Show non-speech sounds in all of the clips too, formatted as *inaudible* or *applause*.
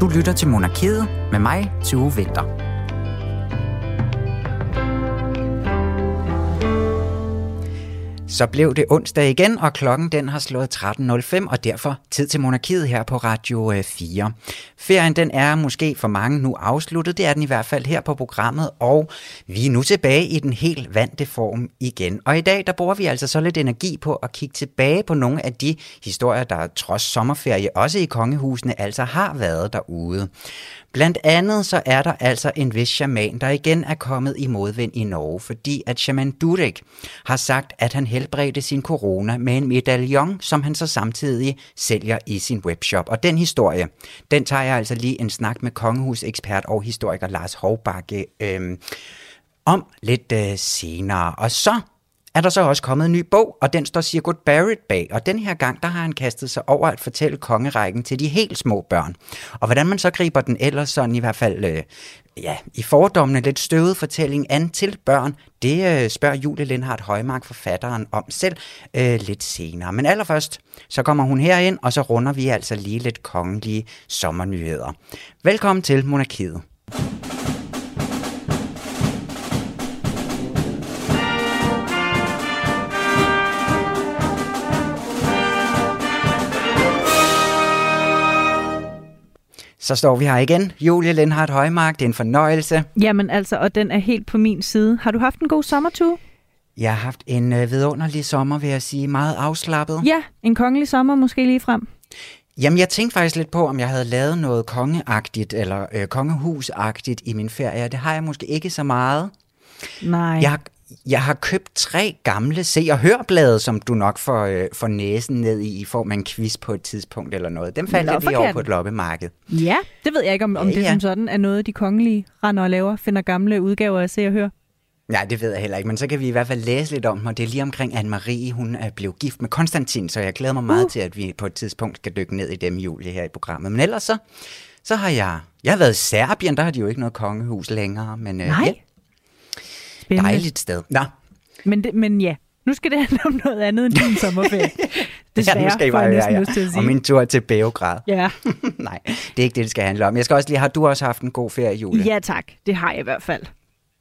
Du lytter til Monarkiet med mig, Tue Vinter. Så blev det onsdag igen, og klokken den har slået 13.05, og derfor tid til monarkiet her på Radio øh, 4. Ferien den er måske for mange nu afsluttet, det er den i hvert fald her på programmet, og vi er nu tilbage i den helt vante form igen. Og i dag der bruger vi altså så lidt energi på at kigge tilbage på nogle af de historier, der trods sommerferie også i kongehusene altså har været derude. Blandt andet så er der altså en vis shaman, der igen er kommet i modvind i Norge, fordi at shaman Durek har sagt, at han helbredte sin corona med en medaljon, som han så samtidig sælger i sin webshop. Og den historie, den tager jeg altså lige en snak med kongehusekspert og historiker Lars Hovbakke øh, om lidt øh, senere. Og så er der så også kommet en ny bog, og den står Sigurd Barrett bag. Og den her gang, der har han kastet sig over at fortælle kongerækken til de helt små børn. Og hvordan man så griber den ellers sådan i hvert fald øh, ja, i fordommene lidt støvet fortælling an til børn, det øh, spørger Julie Lindhardt Højmark, forfatteren, om selv øh, lidt senere. Men allerførst, så kommer hun herind, og så runder vi altså lige lidt kongelige sommernyheder. Velkommen til Monarkiet. Så står vi her igen. Julie Lindhardt Højmark, det er en fornøjelse. Jamen altså, og den er helt på min side. Har du haft en god sommertur? Jeg har haft en øh, vidunderlig sommer, vil jeg sige. Meget afslappet. Ja, en kongelig sommer måske lige frem. Jamen, jeg tænkte faktisk lidt på, om jeg havde lavet noget kongeagtigt eller øh, kongehusagtigt i min ferie. Det har jeg måske ikke så meget. Nej. Jeg har, jeg har købt tre gamle se- og hørblade, som du nok får, øh, får næsen ned i, i form af en quiz på et tidspunkt eller noget. Dem faldt jeg lige over på et loppemarked. Ja, det ved jeg ikke, om, om ja, det ja. som sådan er noget, de kongelige render og laver, finder gamle udgaver af se og hør. Nej, det ved jeg heller ikke, men så kan vi i hvert fald læse lidt om og det er lige omkring Anne-Marie, hun er blevet gift med Konstantin, så jeg glæder mig meget uh. til, at vi på et tidspunkt skal dykke ned i dem, Julie, her i programmet. Men ellers så, så har jeg, jeg har været i Serbien, der har de jo ikke noget kongehus længere, men øh, Nej. Ja, Spændende. Dejligt sted. Nå. Men, det, men ja, nu skal det handle om noget andet end din sommerferie. Desværre, *laughs* ja, nu skal I bare, ja, ja. Til at sige. Og min tur til Beograd. Ja. *laughs* Nej, det er ikke det, det skal handle om. Jeg skal også lige, har du også haft en god ferie, Julie? Ja tak, det har jeg i hvert fald.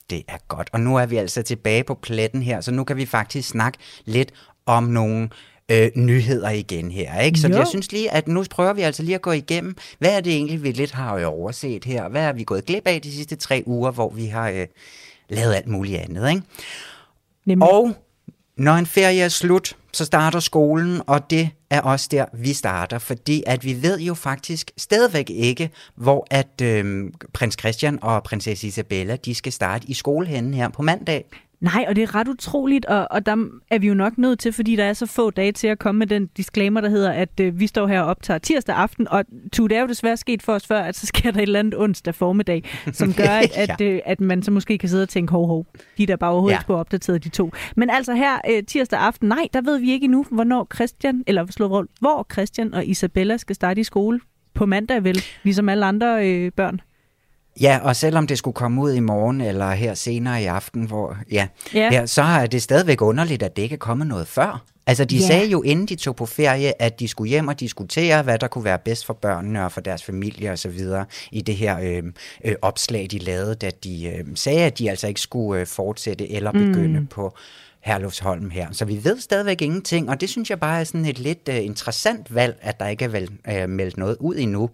Det er godt. Og nu er vi altså tilbage på pletten her, så nu kan vi faktisk snakke lidt om nogle øh, nyheder igen her. Ikke? Så jo. jeg synes lige, at nu prøver vi altså lige at gå igennem, hvad er det egentlig, vi lidt har overset her? Hvad er vi gået glip af de sidste tre uger, hvor vi har øh, lavet alt muligt andet. Ikke? Nemlig. Og når en ferie er slut, så starter skolen, og det er også der, vi starter, fordi at vi ved jo faktisk stadigvæk ikke, hvor at øh, prins Christian og prinsesse Isabella, de skal starte i skole henne her på mandag. Nej, og det er ret utroligt, og, og der er vi jo nok nødt til, fordi der er så få dage til at komme med den disclaimer, der hedder, at øh, vi står her og optager tirsdag aften, og tu, det er jo desværre sket for os før, at så sker der et eller andet onsdag formiddag, som *laughs* gør, at, ja. at, øh, at man så måske kan sidde og tænke, hov, hov, de der bare overhovedet ja. skulle opdatere de to. Men altså her øh, tirsdag aften, nej, der ved vi ikke endnu, hvornår Christian, eller slå, hvor Christian og Isabella skal starte i skole på mandag vel, ligesom alle andre øh, børn. Ja, og selvom det skulle komme ud i morgen eller her senere i aften, hvor, ja, ja. Her, så er det stadigvæk underligt, at det ikke er kommet noget før. Altså, de ja. sagde jo, inden de tog på ferie, at de skulle hjem og diskutere, hvad der kunne være bedst for børnene og for deres familie og så videre i det her øh, øh, opslag, de lavede, da de øh, sagde, at de altså ikke skulle øh, fortsætte eller begynde mm. på Herlufsholm her. Så vi ved stadigvæk ingenting, og det synes jeg bare er sådan et lidt øh, interessant valg, at der ikke er vel, øh, meldt noget ud endnu.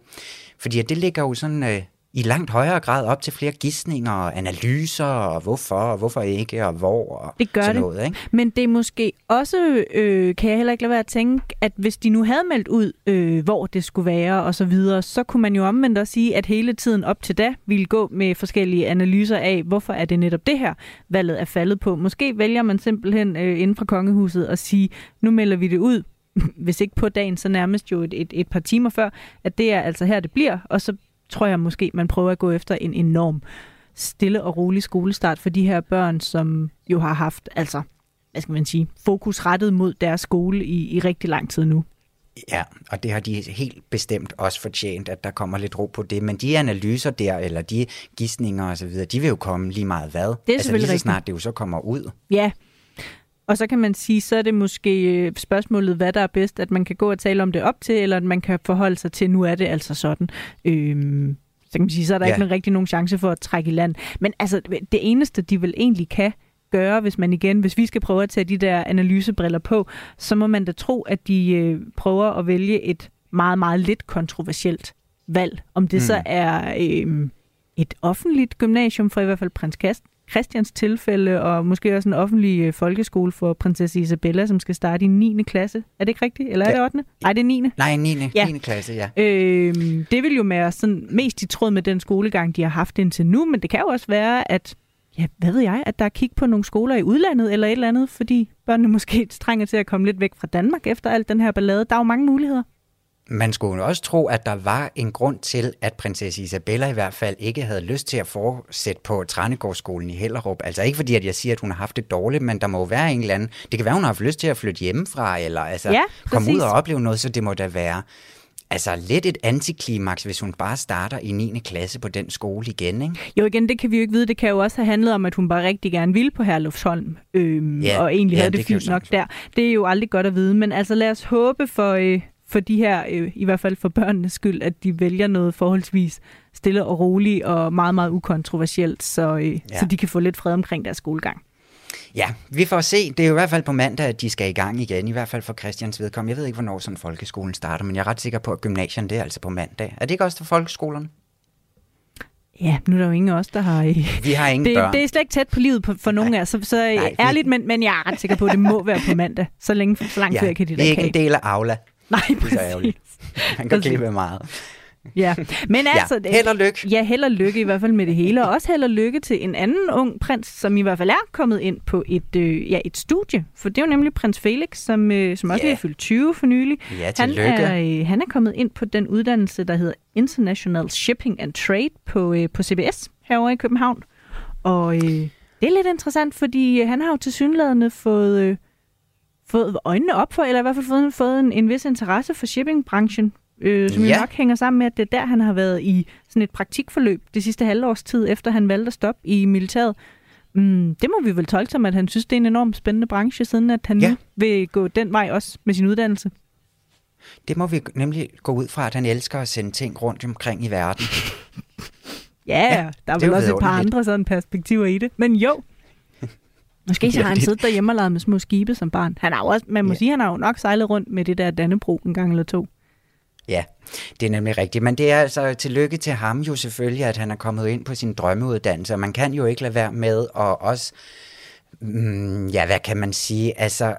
Fordi det ligger jo sådan... Øh, i langt højere grad op til flere gissninger og analyser, og hvorfor, og hvorfor ikke, og hvor, og det gør sådan det. noget. Ikke? Men det er måske også, øh, kan jeg heller ikke lade være at tænke, at hvis de nu havde meldt ud, øh, hvor det skulle være, og så videre, så kunne man jo omvendt også sige, at hele tiden op til da ville gå med forskellige analyser af, hvorfor er det netop det her, valget er faldet på. Måske vælger man simpelthen øh, inden fra kongehuset at sige, nu melder vi det ud, *laughs* hvis ikke på dagen, så nærmest jo et, et, et par timer før, at det er altså her, det bliver, og så tror jeg måske, man prøver at gå efter en enorm stille og rolig skolestart for de her børn, som jo har haft, altså, hvad skal man sige, fokus rettet mod deres skole i, i rigtig lang tid nu. Ja, og det har de helt bestemt også fortjent, at der kommer lidt ro på det. Men de analyser der, eller de gissninger og så videre, de vil jo komme lige meget hvad. Det er altså lige så snart det jo så kommer ud. Ja, Og så kan man sige, så er det måske øh, spørgsmålet, hvad der er bedst, at man kan gå og tale om det op til, eller at man kan forholde sig til, nu er det altså sådan. Øhm, så kan man sige, så er der ja. ikke rigtig nogen chance for at trække i land. Men altså, det eneste, de vel egentlig kan gøre, hvis man igen, hvis vi skal prøve at tage de der analysebriller på, så må man da tro, at de øh, prøver at vælge et meget, meget lidt kontroversielt valg. Om det mm. så er øh, et offentligt gymnasium for i hvert fald prins Christians tilfælde, og måske også en offentlig øh, folkeskole for prinsesse Isabella, som skal starte i 9. klasse. Er det ikke rigtigt? Eller er det 8. Nej, det er 9. Nej, 9. Ja. 9. klasse, ja. Øh, det vil jo være sådan mest i tråd med den skolegang, de har haft indtil nu, men det kan jo også være, at ja, hvad ved jeg, at der er kig på nogle skoler i udlandet eller et eller andet, fordi børnene *laughs* måske trænger til at komme lidt væk fra Danmark efter alt den her ballade. Der er jo mange muligheder. Man skulle også tro, at der var en grund til, at prinsesse Isabella i hvert fald ikke havde lyst til at fortsætte på Trænegårdsskolen i Hellerup. Altså ikke fordi, at jeg siger, at hun har haft det dårligt, men der må være en eller anden... Det kan være, hun har haft lyst til at flytte hjemmefra, eller altså ja, komme ud og opleve noget, så det må da være altså lidt et antiklimaks, hvis hun bare starter i 9. klasse på den skole igen, ikke? Jo, igen, det kan vi jo ikke vide. Det kan jo også have handlet om, at hun bare rigtig gerne ville på Herlufsholm, øhm, ja, og egentlig ja, havde det, det fint nok der. Det er jo aldrig godt at vide, men altså lad os håbe for, øh, for de her, øh, i hvert fald for børnenes skyld, at de vælger noget forholdsvis stille og roligt og meget, meget ukontroversielt, så, øh, ja. så de kan få lidt fred omkring deres skolegang. Ja, vi får se. Det er jo i hvert fald på mandag, at de skal i gang igen, i hvert fald for Christians vedkommende. Jeg ved ikke, hvornår sådan folkeskolen starter, men jeg er ret sikker på, at gymnasierne det er altså på mandag. Er det ikke også for folkeskolerne? Ja, nu er der jo ingen af os, der har... Vi har ingen det, børn. Det er slet ikke tæt på livet på, for nogen af os, så, så Nej, ærligt, vi... men, men jeg er ret sikker på, at det må være på mandag. Så, længe, så langt ja, før kan de da Det er ikke en del af Aula. Nej, præcis. Man kan klippe meget. Ja, men altså... Ja, held og lykke. Ja, held og lykke i hvert fald med det hele. Og *laughs* også held og lykke til en anden ung prins, som i hvert fald er kommet ind på et, øh, ja, et studie. For det er jo nemlig prins Felix, som, øh, som også ja. er fyldt 20 for nylig. Ja, han er, øh, han er kommet ind på den uddannelse, der hedder International Shipping and Trade på, øh, på CBS herovre i København. Og øh, det er lidt interessant, fordi han har jo til synlædende fået... Øh, fået øjnene op for, eller i hvert fald fået, fået en, en vis interesse for shippingbranchen, øh, som ja. jo nok hænger sammen med, at det er der, han har været i sådan et praktikforløb det sidste halvårs tid, efter han valgte at stoppe i militæret. Mm, det må vi vel tolke som, at han synes, det er en enormt spændende branche, siden at han ja. nu vil gå den vej også med sin uddannelse. Det må vi nemlig gå ud fra, at han elsker at sende ting rundt omkring i verden. *laughs* ja, ja, der er vel også et par andre sådan perspektiver i det. Men jo, Måske så har han siddet derhjemme og lavet med små skibe som barn. Han har også, man må ja. sige, han har jo nok sejlet rundt med det der Dannebro en gang eller to. Ja, det er nemlig rigtigt. Men det er altså tillykke til ham jo selvfølgelig, at han er kommet ind på sin drømmeuddannelse. Man kan jo ikke lade være med at også, mm, ja, hvad kan man sige, altså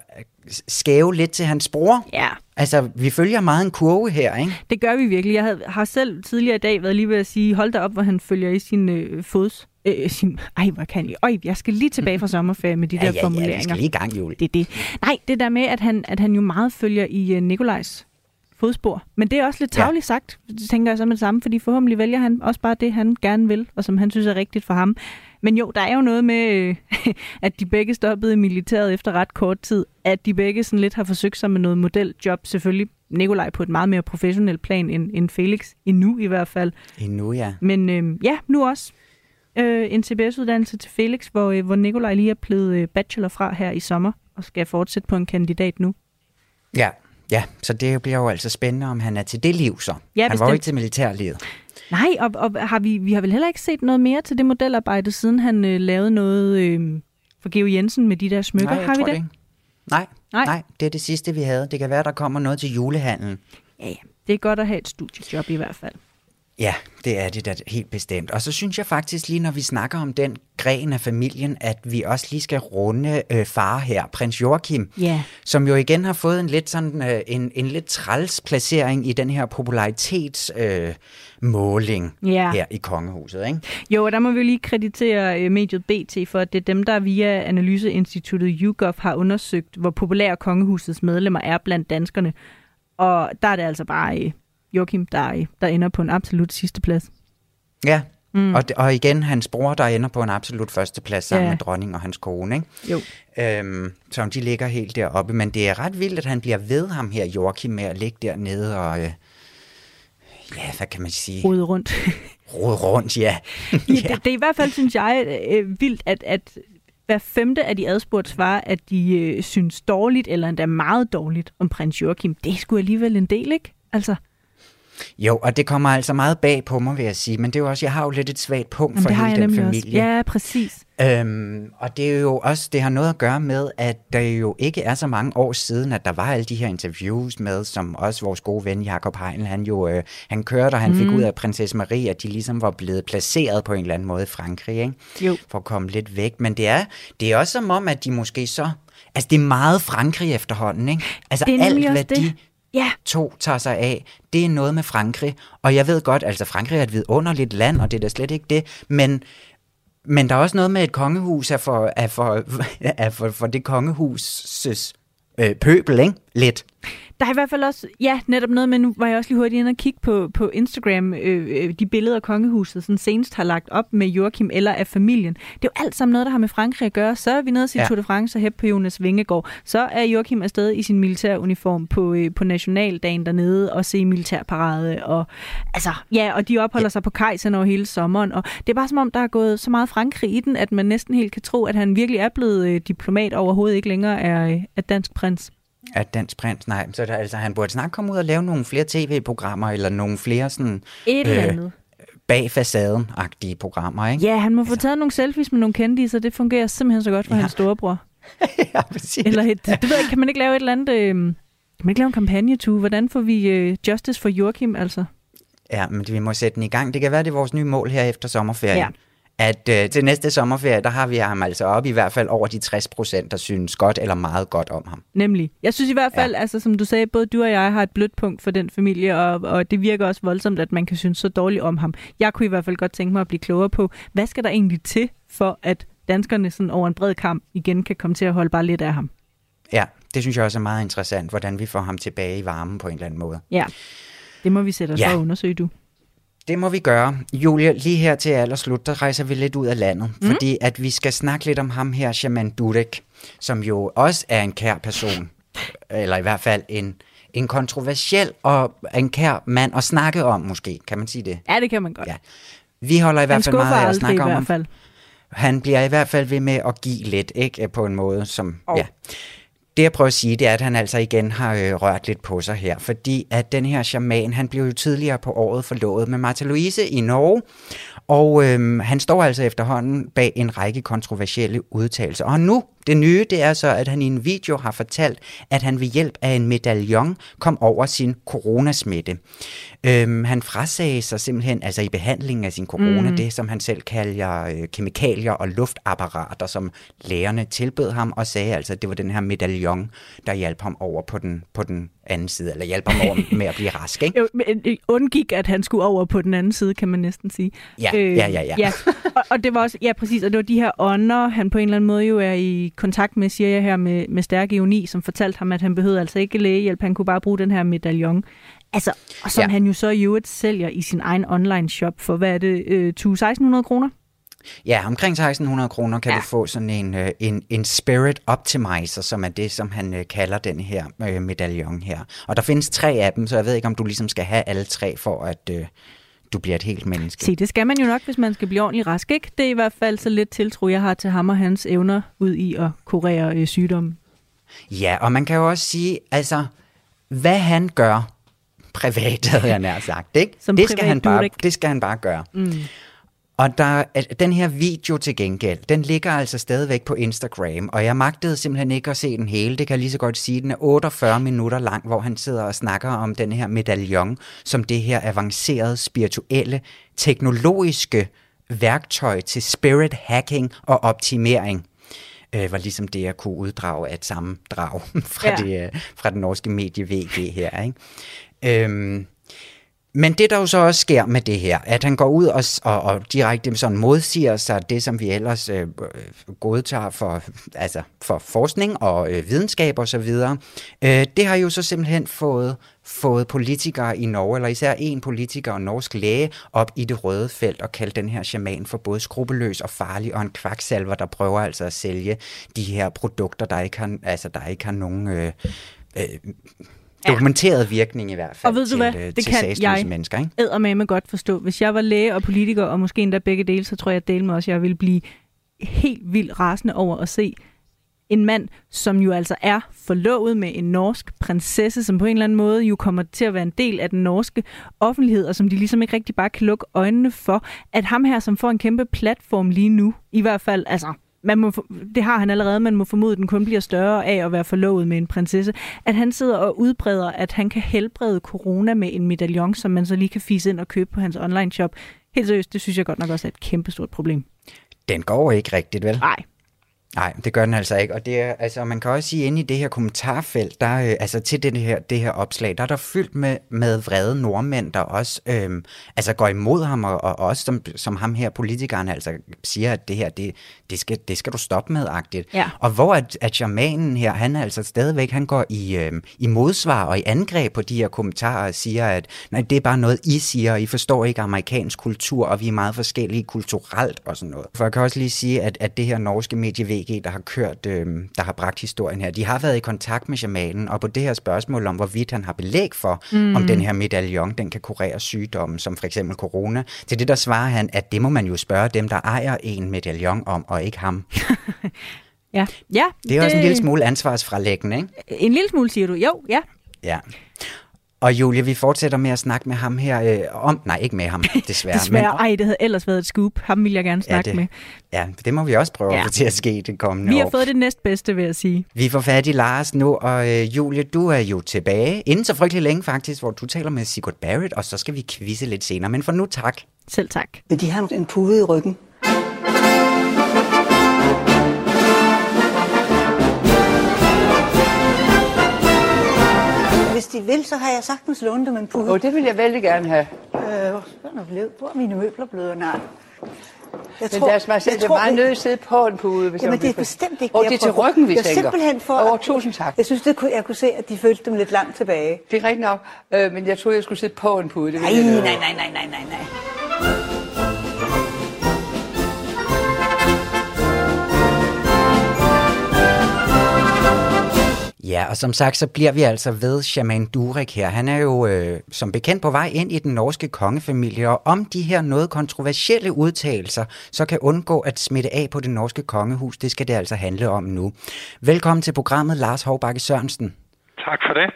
skæve lidt til hans bror. Ja. Altså, vi følger meget en kurve her, ikke? Det gør vi virkelig. Jeg har selv tidligere i dag været lige ved at sige, hold da op, hvor han følger i sin øh, fods. Øh, sin, ej, hvad kan jeg? Øj, jeg skal lige tilbage fra sommerferie med de ja, der ja, formuleringer. Ja, vi skal lige i gang, Julie. Det er det. Nej, det der med, at han, at han jo meget følger i uh, Nikolajs fodspor. Men det er også lidt tavligt ja. sagt, tænker jeg så med det samme, fordi forhåbentlig vælger han også bare det, han gerne vil, og som han synes er rigtigt for ham. Men jo, der er jo noget med, øh, *laughs* at de begge stoppede i militæret efter ret kort tid, at de begge sådan lidt har forsøgt sig med noget modeljob, selvfølgelig Nikolaj på et meget mere professionelt plan end, end Felix, endnu i hvert fald. Endnu, ja. Men øh, ja, nu også øh, en CBS-uddannelse til Felix, hvor, øh, hvor Nikolaj lige er blevet øh, bachelor fra her i sommer, og skal fortsætte på en kandidat nu. Ja, Ja, så det bliver jo altså spændende, om han er til det liv så. Ja, han bestemt. var jo ikke til militærlivet. Nej, og, og har vi, vi har vel heller ikke set noget mere til det modelarbejde, siden han øh, lavede noget øh, for Geo Jensen med de der smykker. Nej, har vi det? det nej, nej, nej, det er det sidste, vi havde. Det kan være, der kommer noget til julehandlen. Ja, ja. Det er godt at have et studiejob i hvert fald. Ja, det er det da helt bestemt. Og så synes jeg faktisk lige, når vi snakker om den gren af familien, at vi også lige skal runde øh, far her, prins Joachim, yeah. som jo igen har fået en lidt sådan øh, en, en lidt træls placering i den her popularitetsmåling øh, måling yeah. her i kongehuset, ikke? Jo, og der må vi jo lige kreditere øh, mediet BT for, at det er dem, der via analyseinstituttet YouGov har undersøgt, hvor populære kongehusets medlemmer er blandt danskerne. Og der er det altså bare øh, Joachim, der, der ender på en absolut sidste plads. Ja, mm. og, og igen hans bror, der ender på en absolut første plads sammen Ja. med dronning og hans kone. Ikke? Jo. Øhm, som de ligger helt deroppe. Men det er ret vildt, at han bliver ved ham her, Joachim, med at ligge dernede og... Øh, ja, hvad kan man sige? Rode rundt. *laughs* Rode rundt, ja. *laughs* ja. Det, det er i hvert fald, synes jeg, øh, vildt, at, at hver femte af de adspurgte svarer, at de øh, synes dårligt, eller endda meget dårligt om prins Joachim. Det er sgu alligevel en del, ikke? Altså. Jo, og det kommer altså meget bag på mig, vil jeg sige. Men det er jo også, jeg har jo lidt et svagt punkt Jamen, for hele den familie. Også. Ja, præcis. Øhm, og det er jo også, det har noget at gøre med, at der jo ikke er så mange år siden, at der var alle de her interviews med, som også vores gode ven Jakob Heinl, han jo, øh, han kørte, og han mm. fik ud af prinsesse Marie, at de ligesom var blevet placeret på en eller anden måde i Frankrig, ikke? Jo. for at komme lidt væk. Men det er, det er også som om, at de måske så, altså det er meget Frankrig efterhånden, ikke? Altså alt, hvad det. de ja. to tager sig af, det er noget med Frankrig. Og jeg ved godt, altså Frankrig er et vidunderligt land, og det er da slet ikke det, men men der er også noget med et kongehus er for, er for, *laughs* er for, for det kongehuses øh, pøbel, ikke? Lidt. Der er i hvert fald også, ja, netop noget med, nu var jeg også lige hurtigt inde og kigge på, på Instagram, øh, øh, de billeder, kongehuset sådan senest har lagt op med Joachim eller af familien. Det er jo alt sammen noget, der har med Frankrig at gøre. Så er vi nede til ja. Tour de France og på Jonas Vingegaard. Så er Joachim afsted i sin militæruniform på, øh, på nationaldagen dernede og se militærparade. Og, altså, ja, og de opholder ja. sig på kejseren over hele sommeren. Og det er bare som om, der er gået så meget Frankrig i den, at man næsten helt kan tro, at han virkelig er blevet øh, diplomat overhovedet ikke længere er, øh, er dansk prins. At dansk prins, nej. Så der, altså, han burde snart komme ud og lave nogle flere tv-programmer, eller nogle flere sådan... Et eller øh, andet. bag facaden-agtige programmer, ikke? Ja, han må altså. få taget nogle selfies med nogle kendte, så det fungerer simpelthen så godt for ja. hans storebror. *laughs* ja, præcis. Eller et, det ved jeg, kan man ikke lave et eller andet... Øh, kan man ikke lave en kampagne, to? Hvordan får vi øh, justice for Joachim, altså? Ja, men vi må sætte den i gang. Det kan være, det er vores nye mål her efter sommerferien. Ja at øh, til næste sommerferie, der har vi ham altså op i hvert fald over de 60 procent, der synes godt eller meget godt om ham. Nemlig. Jeg synes i hvert fald, ja. altså som du sagde, både du og jeg har et blødt punkt for den familie, og, og det virker også voldsomt, at man kan synes så dårligt om ham. Jeg kunne i hvert fald godt tænke mig at blive klogere på, hvad skal der egentlig til, for at danskerne sådan over en bred kamp igen kan komme til at holde bare lidt af ham? Ja, det synes jeg også er meget interessant, hvordan vi får ham tilbage i varmen på en eller anden måde. Ja, det må vi sætte os ja. for at undersøge, du. Det må vi gøre. Julia, lige her til allerslut, der rejser vi lidt ud af landet, mm. fordi at vi skal snakke lidt om ham her, Shaman Dudek, som jo også er en kær person, eller i hvert fald en, en kontroversiel og en kær mand at snakke om, måske. Kan man sige det? Ja, det kan man godt. Ja. Vi holder i hvert fald meget af at snakke om fald. Han bliver i hvert fald ved med at give lidt, ikke? På en måde, som... Oh. Ja. Det jeg prøver at sige, det er, at han altså igen har øh, rørt lidt på sig her, fordi at den her shaman, han blev jo tidligere på året forlovet med Martha Louise i Norge, og øh, han står altså efterhånden bag en række kontroversielle udtalelser. Og nu, det nye, det er så, at han i en video har fortalt, at han ved hjælp af en medaljon kom over sin coronasmitte. Øhm, han frasagde sig simpelthen, altså i behandlingen af sin corona, mm. det som han selv kalder øh, kemikalier og luftapparater, som lægerne tilbød ham, og sagde altså, at det var den her medaljon, der hjalp ham over på den, på den anden side, eller hjælper ham over med at blive rask. Ikke? *laughs* Men undgik, at han skulle over på den anden side, kan man næsten sige. Ja, øh, ja, ja. ja. ja. Og, og det var også, ja præcis, og det var de her ånder, han på en eller anden måde jo er i kontakt med, siger jeg her, med, med stærk ioni, som fortalte ham, at han behøvede altså ikke lægehjælp, han kunne bare bruge den her medaljon. Altså, og som ja. han jo så i øvrigt sælger i sin egen online shop for, hvad er det, øh, 1600 kroner? Ja, omkring 1600 kroner kan ja. du få sådan en, øh, en, en spirit optimizer, som er det, som han øh, kalder den her øh, medaljon her. Og der findes tre af dem, så jeg ved ikke, om du ligesom skal have alle tre for at... Øh, du bliver et helt menneske. Se, det skal man jo nok, hvis man skal blive ordentligt rask, ikke? Det er i hvert fald så lidt tiltro, jeg har til ham og hans evner ud i at kurere øh, sygdomme. Ja, og man kan jo også sige, altså, hvad han gør privat, havde jeg nær sagt, ikke? Som det, skal han bare, det skal han bare gøre. Mm. Og der, den her video til gengæld, den ligger altså stadigvæk på Instagram, og jeg magtede simpelthen ikke at se den hele. Det kan jeg lige så godt sige. Den er 48 minutter lang, hvor han sidder og snakker om den her medaljon, som det her avancerede, spirituelle, teknologiske værktøj til spirit hacking og optimering øh, var ligesom det, jeg kunne uddrage af et sammendrag *laughs* fra, ja. det, øh, fra den norske medie VG her. Ikke? Øhm, men det, der jo så også sker med det her, at han går ud og, og, og direkte sådan modsiger sig det, som vi ellers øh, øh, godtager for, altså for forskning og øh, videnskab og så videre, øh, det har jo så simpelthen fået, fået politikere i Norge, eller især en politiker og norsk læge, op i det røde felt og kaldt den her shaman for både skrupelløs og farlig, og en kvaksalver, der prøver altså at sælge de her produkter, der ikke har, altså, der ikke har nogen... Øh, øh, dokumenteret virkning i hvert fald og ved til, du hvad? Øh, det til kan jeg mennesker. Ikke? med med godt forstå. Hvis jeg var læge og politiker, og måske endda begge dele, så tror jeg, at dele med også, jeg ville blive helt vildt rasende over at se en mand, som jo altså er forlovet med en norsk prinsesse, som på en eller anden måde jo kommer til at være en del af den norske offentlighed, og som de ligesom ikke rigtig bare kan lukke øjnene for, at ham her, som får en kæmpe platform lige nu, i hvert fald, altså man må, det har han allerede, man må formode, at den kun bliver større af at være forlovet med en prinsesse, at han sidder og udbreder, at han kan helbrede corona med en medaljon, som man så lige kan fise ind og købe på hans online shop. Helt seriøst, det synes jeg godt nok også er et kæmpestort problem. Den går ikke rigtigt, vel? Nej, Nej, det gør den altså ikke. Og det er, altså, man kan også sige, inde i det her kommentarfelt, der, øh, altså til det her, det her opslag, der er der fyldt med, med vrede nordmænd, der også øh, altså går imod ham, og, og også som, som ham her, politikeren, altså siger, at det her, det, det, skal, det skal du stoppe med, agtigt. Ja. Og hvor at, at shamanen her, han er altså stadigvæk, han går i, øh, i modsvar og i angreb på de her kommentarer og siger, at nej, det er bare noget, I siger, og I forstår ikke amerikansk kultur, og vi er meget forskellige kulturelt og sådan noget. For jeg kan også lige sige, at, at det her norske medie VG, der har kørt, øh, der har bragt historien her, de har været i kontakt med shamanen, og på det her spørgsmål om, hvorvidt han har belæg for, mm. om den her medaljon, den kan kurere sygdomme, som for eksempel corona, til det der svarer han, at det må man jo spørge dem, der ejer en medaljon om, og ikke ham. *laughs* ja. ja Det er også en lille smule ansvarsfralæggende, ikke? En lille smule, siger du. Jo, ja. Ja. Og Julie, vi fortsætter med at snakke med ham her øh, om... Nej, ikke med ham, desværre. *laughs* desværre. Men, Ej, det havde ellers været et scoop. Ham vil jeg gerne snakke ja, det, med. Ja, det må vi også prøve ja. at få til at ske det kommende Vi har år. fået det næstbedste, vil jeg sige. Vi får fat i Lars nu, og øh, Julie, du er jo tilbage. Inden så frygtelig længe faktisk, hvor du taler med Sigurd Barrett, og så skal vi quizze lidt senere. Men for nu tak. Selv tak. Vil de have en pude i ryggen? De vil, så har jeg sagtens lånt dem en pude. Og det vil jeg vældig gerne have. Øh, hvor er blevet? Hvor er mine møbler blevet? Nej. Jeg Men lad os bare er meget nødt at sidde på en pude. Hvis Jamen, jeg det er bestemt ikke Og det er til ryggen, vi det er tænker. simpelthen for... Åh, at- tusind tak. Jeg synes, det kunne, jeg kunne se, at de følte dem lidt langt tilbage. Det er rigtigt nok, øh, men jeg troede, jeg skulle sidde på en pude. Det Nej, nej, nej, nej, nej, nej, nej. Ja, og som sagt, så bliver vi altså ved Shaman Durek her. Han er jo øh, som bekendt på vej ind i den norske kongefamilie, og om de her noget kontroversielle udtalelser, så kan undgå at smitte af på det norske kongehus, det skal det altså handle om nu. Velkommen til programmet, Lars Hovbakke Sørensen. Tak for det.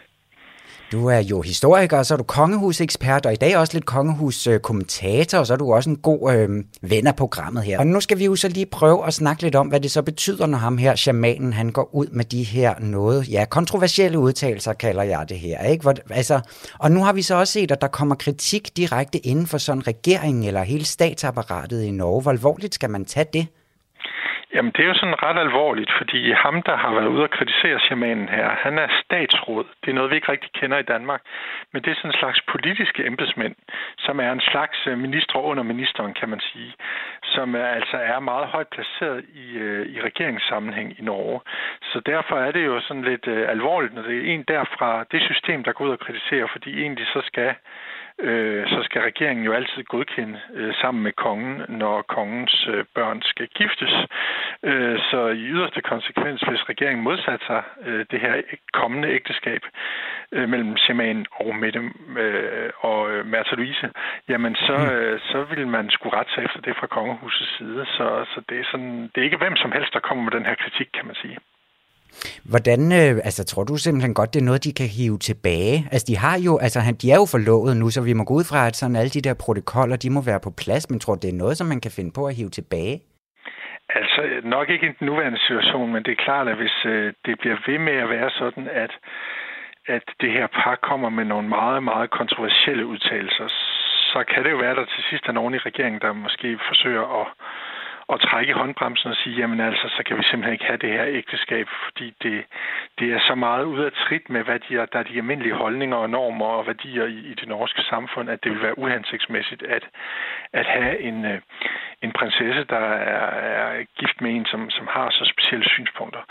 Du er jo historiker, og så er du kongehusekspert, og i dag også lidt kongehuskommentator, og så er du også en god øh, ven af programmet her. Og nu skal vi jo så lige prøve at snakke lidt om, hvad det så betyder, når ham her, shamanen, han går ud med de her noget, ja, kontroversielle udtalelser, kalder jeg det her, ikke? Hvor, altså, og nu har vi så også set, at der kommer kritik direkte inden for sådan regeringen eller hele statsapparatet i Norge. Hvor alvorligt skal man tage det? Jamen, det er jo sådan ret alvorligt, fordi ham, der har været ude og kritisere shamanen her, han er statsråd. Det er noget, vi ikke rigtig kender i Danmark. Men det er sådan en slags politiske embedsmænd, som er en slags øh, minister under ministeren, kan man sige. Som er, altså er meget højt placeret i, øh, i regeringssammenhæng i Norge. Så derfor er det jo sådan lidt øh, alvorligt, når det er en derfra, det system, der går ud og kritiserer, fordi egentlig så skal øh, så skal regeringen jo altid godkende øh, sammen med kongen, når kongens øh, børn skal giftes. Øh, så i yderste konsekvens, hvis regeringen modsat sig øh, det her kommende ægteskab øh, mellem shamanen og Mette øh, og øh, Märtha Louise, jamen så, øh, så vil man skulle rette sig efter det fra kongehusets side. Så, så det, er sådan, det er ikke hvem som helst, der kommer med den her kritik, kan man sige. Hvordan, øh, altså tror du simpelthen godt, det er noget, de kan hive tilbage? Altså de har jo, altså han, de er jo forlovet nu, så vi må gå ud fra, at sådan alle de der protokoller, de må være på plads, men tror du, det er noget, som man kan finde på at hive tilbage? Altså nok ikke i den nuværende situation, men det er klart, at hvis øh, det bliver ved med at være sådan, at, at det her par kommer med nogle meget, meget kontroversielle udtalelser, så kan det jo være, at der til sidst er nogen i regeringen, der måske forsøger at at trække i håndbremsen og sige, jamen altså, så kan vi simpelthen ikke have det her ægteskab, fordi det, det er så meget ud af trit med, hvad de er, der er de almindelige holdninger og normer og værdier i, i det norske samfund, at det vil være uhensigtsmæssigt at, at have en, øh, en prinsesse, der er, er gift med en, som, som har så specielle synspunkter.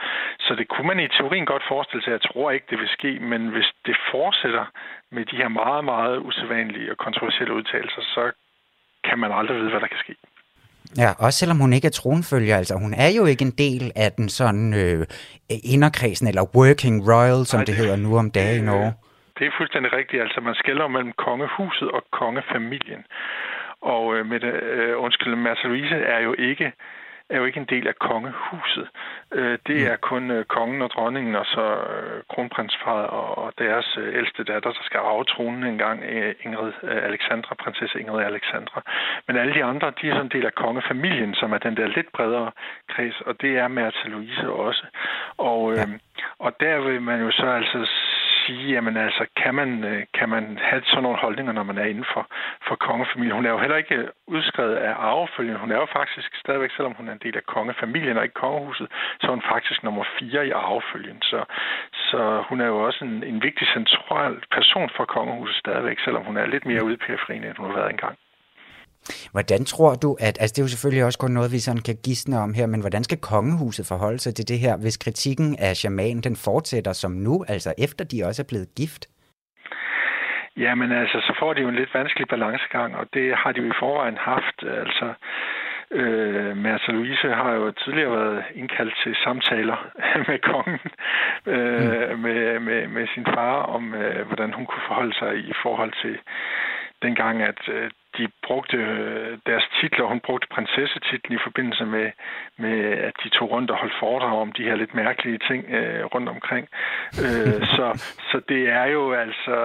Så det kunne man i teorien godt forestille sig. Jeg tror ikke, det vil ske, men hvis det fortsætter med de her meget, meget usædvanlige og kontroversielle udtalelser, så kan man aldrig vide, hvad der kan ske. Ja, også selvom hun ikke er tronfølger, altså hun er jo ikke en del af den sådan øh, inderkredsen, eller working royal, som Nej, det det- hedder nu om dagen i Norge. Det er fuldstændig rigtigt. Altså, man skælder mellem kongehuset og kongefamilien. Og øh, med øh, undskyld, Louise er jo ikke er jo ikke en del af kongehuset. Øh, det mm. er kun øh, kongen og dronningen og så øh, kronprinsparet og, deres ældste datter, der skal arve tronen engang, Ingrid Alexandra, prinsesse Ingrid Alexandra. Men alle de andre, de er sådan en del af kongefamilien, som er den der lidt bredere kreds, og det er Märtha Louise også. Og, ja. og der vil man jo så altså sige, jamen altså, kan man, øh, kan man have sådan nogle holdninger, når man er inden for, for kongefamilien? Hun er jo heller ikke øh, udskrevet af arvefølgen. Hun er jo faktisk stadigvæk, selvom hun er en del af kongefamilien og ikke kongehuset, så er hun faktisk nummer fire i arvefølgen. Så, så hun er jo også en, en vigtig central person for kongehuset stadigvæk, selvom hun er lidt mere ude i periferien, end hun har været engang. Hvordan tror du, at, altså det er jo selvfølgelig også kun noget, vi sådan kan gisne om her, men hvordan skal kongehuset forholde sig til det her, hvis kritikken af shamanen, den fortsætter som nu, altså efter de også er blevet gift? Jamen altså, så får de jo en lidt vanskelig balancegang, og det har de jo i forvejen haft. Altså, Øh, Märtha Louise har jo tidligere været indkaldt til samtaler *laughs* med kongen, øh, mm. med, med, med sin far, om øh, hvordan hun kunne forholde sig i forhold til dengang, at øh, de brugte øh, deres titler. Hun brugte prinsessetitlen i forbindelse med, med, at de tog rundt og holdt foredrag om de her lidt mærkelige ting øh, rundt omkring. Øh, *laughs* så, så det er jo altså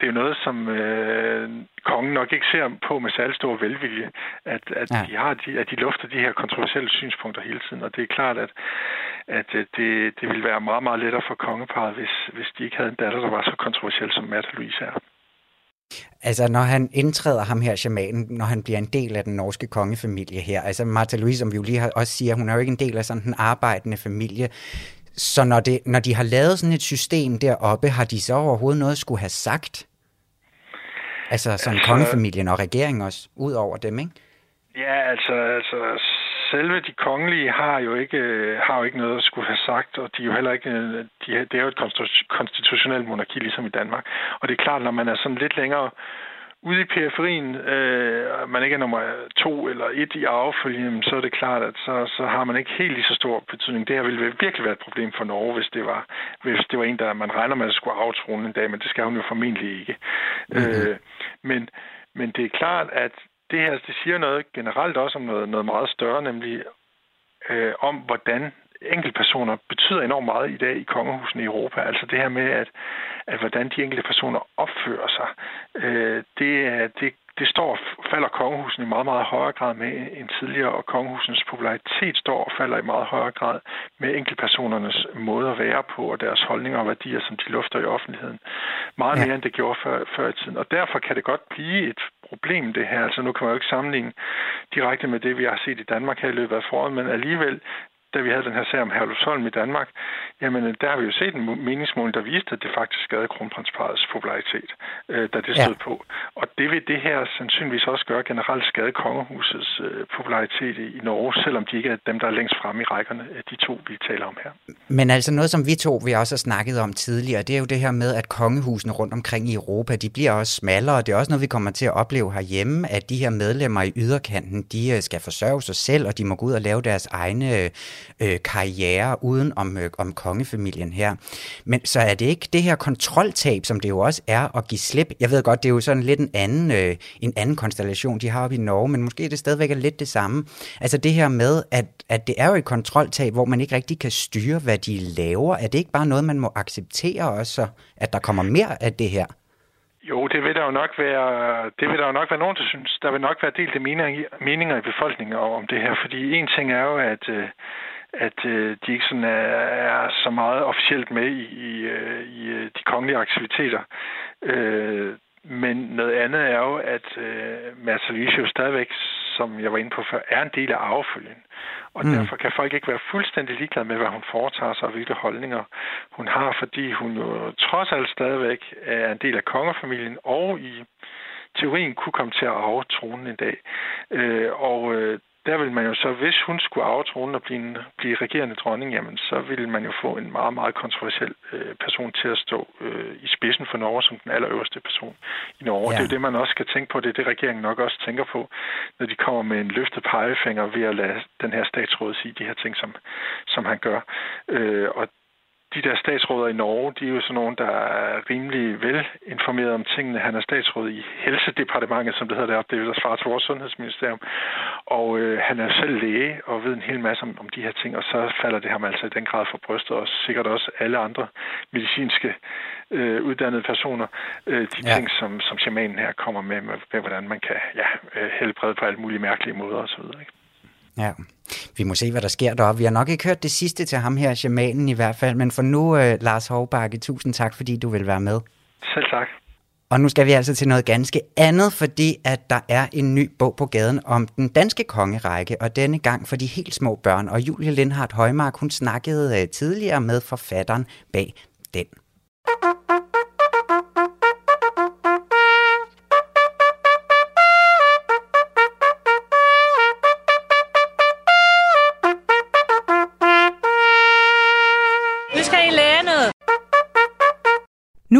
det er noget, som øh, kongen nok ikke ser på med særlig stor velvilje, at, at, ja. de har de, at de lufter de her kontroversielle synspunkter hele tiden. Og det er klart, at, at øh, det, det ville være meget, meget lettere for kongeparet, hvis, hvis de ikke havde en datter, der var så kontroversiel som Märtha Louise er. Altså, når han indtræder ham her, shamanen, når han bliver en del af den norske kongefamilie her, altså Martha Louise, som vi jo lige har, også siger, hun er jo ikke en del af sådan den arbejdende familie, så når, det, når de har lavet sådan et system deroppe, har de så overhovedet noget skulle have sagt? Altså sådan altså, kongefamilien og regeringen også, ud over dem, ikke? Ja, altså, altså selve de kongelige har jo ikke har jo ikke noget at skulle have sagt, og de er jo heller ikke de, det er jo et konstitutionelt monarki ligesom i Danmark. Og det er klart, når man er sådan lidt længere ude i periferien, øh, man ikke er nummer to eller et i arvefølgen, så er det klart, at så, så har man ikke helt lige så stor betydning. Det her ville virkelig være et problem for Norge, hvis det var, hvis det var en, der man regner med, at skulle aftrone en dag, men det skal hun jo formentlig ikke. Mm-hmm. Øh, men, men det er klart, at det her det siger noget generelt også om noget, noget meget større, nemlig øh, om, hvordan enkeltpersoner betyder enormt meget i dag i kongehusene i Europa. Altså det her med, at, at hvordan de enkelte personer opfører sig, øh, det, det, det står falder kongehusen i meget, meget højere grad med end tidligere, og kongehusens popularitet står og falder i meget højere grad med enkeltpersonernes måde at være på, og deres holdninger og værdier, som de lufter i offentligheden. Meget mere end det gjorde før, før i tiden. Og derfor kan det godt blive et problem, det her. Altså nu kan man jo ikke sammenligne direkte med det, vi har set i Danmark her i løbet af foråret, men alligevel da vi havde den her sag om Herlufsholm i Danmark, jamen der har vi jo set en meningsmåling, der viste, at det faktisk skadede kronprinsparets popularitet, øh, da det stod ja. på. Og det vil det her sandsynligvis også gøre generelt skade kongehusets øh, popularitet i Norge, selvom de ikke er dem, der er længst fremme i rækkerne, de to, vi taler om her. Men altså noget, som vi to vi også har snakket om tidligere, det er jo det her med, at kongehusene rundt omkring i Europa, de bliver også smallere, og det er også noget, vi kommer til at opleve herhjemme, at de her medlemmer i yderkanten, de øh, skal forsørge sig selv, og de må gå ud og lave deres egne øh, karriere uden om, øh, om kongefamilien her. Men så er det ikke det her kontroltab, som det jo også er at give slip. Jeg ved godt, det er jo sådan lidt en anden, øh, en anden konstellation, de har oppe i Norge, men måske det stadigvæk er lidt det samme. Altså det her med, at, at det er jo et kontroltab, hvor man ikke rigtig kan styre, hvad de laver. Er det ikke bare noget, man må acceptere også, at der kommer mere af det her? Jo, det vil der jo nok være, det vil der jo nok være nogen, der synes. Der vil nok være delte meninger, meninger i befolkningen om det her, fordi en ting er jo, at, øh, at øh, de ikke sådan er, er så meget officielt med i, i, øh, i øh, de kongelige aktiviteter. Øh, men noget andet er jo, at øh, jo stadigvæk, som jeg var inde på før, er en del af arvefølgen. Og mm. derfor kan folk ikke være fuldstændig ligeglade med, hvad hun foretager sig og hvilke holdninger hun har, fordi hun jo trods alt stadigvæk er en del af kongefamilien og i teorien kunne komme til at arve tronen en dag. Øh, og øh, der vil man jo så, hvis hun skulle arve tronen og blive, en, blive regerende dronning, jamen så ville man jo få en meget, meget kontroversiel øh, person til at stå øh, i spidsen for Norge som den allerøverste person i Norge. Ja. Det er jo det, man også skal tænke på. Det er det, regeringen nok også tænker på, når de kommer med en løftet pegefinger ved at lade den her statsråd sige de her ting, som, som han gør. Øh, og de der statsråder i Norge, de er jo sådan nogle, der er rimelig velinformeret om tingene. Han er statsråd i Helsedepartementet, som det hedder deroppe. Det er jo svar til vores sundhedsministerium. Og øh, han er selv læge og ved en hel masse om, om de her ting, og så falder det ham altså i den grad for brystet, og sikkert også alle andre medicinske øh, uddannede personer, øh, de ja. ting, som, som shamanen her kommer med, med, med hvordan man kan ja, øh, helbrede på alle mulige mærkelige måder osv. Ikke? Ja, vi må se, hvad der sker deroppe. Vi har nok ikke hørt det sidste til ham her, shamanen i hvert fald, men for nu, uh, Lars Hovbakke, tusind tak, fordi du vil være med. Selv tak. Og nu skal vi altså til noget ganske andet, fordi at der er en ny bog på gaden om den danske kongerække, og denne gang for de helt små børn. Og Julie Lindhardt Højmark, hun snakkede uh, tidligere med forfatteren bag den.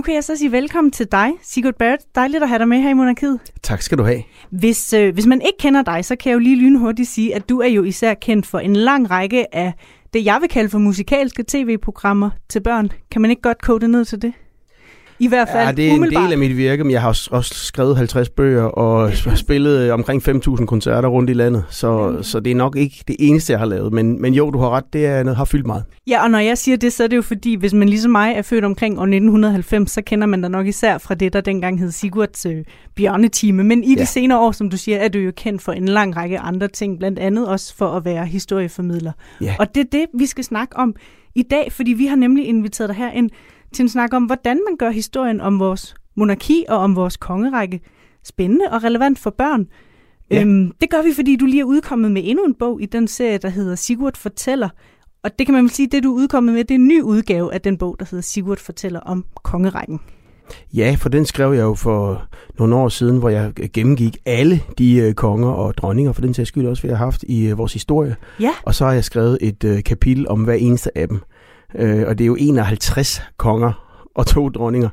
Nu kan jeg så sige velkommen til dig, Sigurd Barrett. Dejligt at have dig med her i Monarkiet. Tak skal du have. Hvis, øh, hvis man ikke kender dig, så kan jeg jo lige lynhurtigt sige, at du er jo især kendt for en lang række af det, jeg vil kalde for musikalske tv-programmer til børn. Kan man ikke godt kode det ned til det? I hvert fald Ja, det er umiddelbart. en del af mit virke, men jeg har også skrevet 50 bøger og spillet øh, omkring 5.000 koncerter rundt i landet, så, mm. så det er nok ikke det eneste, jeg har lavet. Men, men jo, du har ret, det er noget, har fyldt meget. Ja, og når jeg siger det, så er det jo fordi, hvis man ligesom mig er født omkring år 1990, så kender man da nok især fra det, der dengang hed Sigurds øh, bjørnetime. Men i ja. de senere år, som du siger, er du jo kendt for en lang række andre ting, blandt andet også for at være historieformidler. Ja. Og det er det, vi skal snakke om i dag, fordi vi har nemlig inviteret dig her en til en snak om, hvordan man gør historien om vores monarki og om vores kongerække spændende og relevant for børn. Ja. Øhm, det gør vi, fordi du lige er udkommet med endnu en bog i den serie, der hedder Sigurd Fortæller. Og det kan man vel sige, det du er udkommet med, det er en ny udgave af den bog, der hedder Sigurd Fortæller om kongerækken. Ja, for den skrev jeg jo for nogle år siden, hvor jeg gennemgik alle de øh, konger og dronninger, for den sags skyld også, vi har haft i øh, vores historie. Ja. Og så har jeg skrevet et øh, kapitel om hver eneste af dem. Øh, og det er jo 51 konger og to dronninger.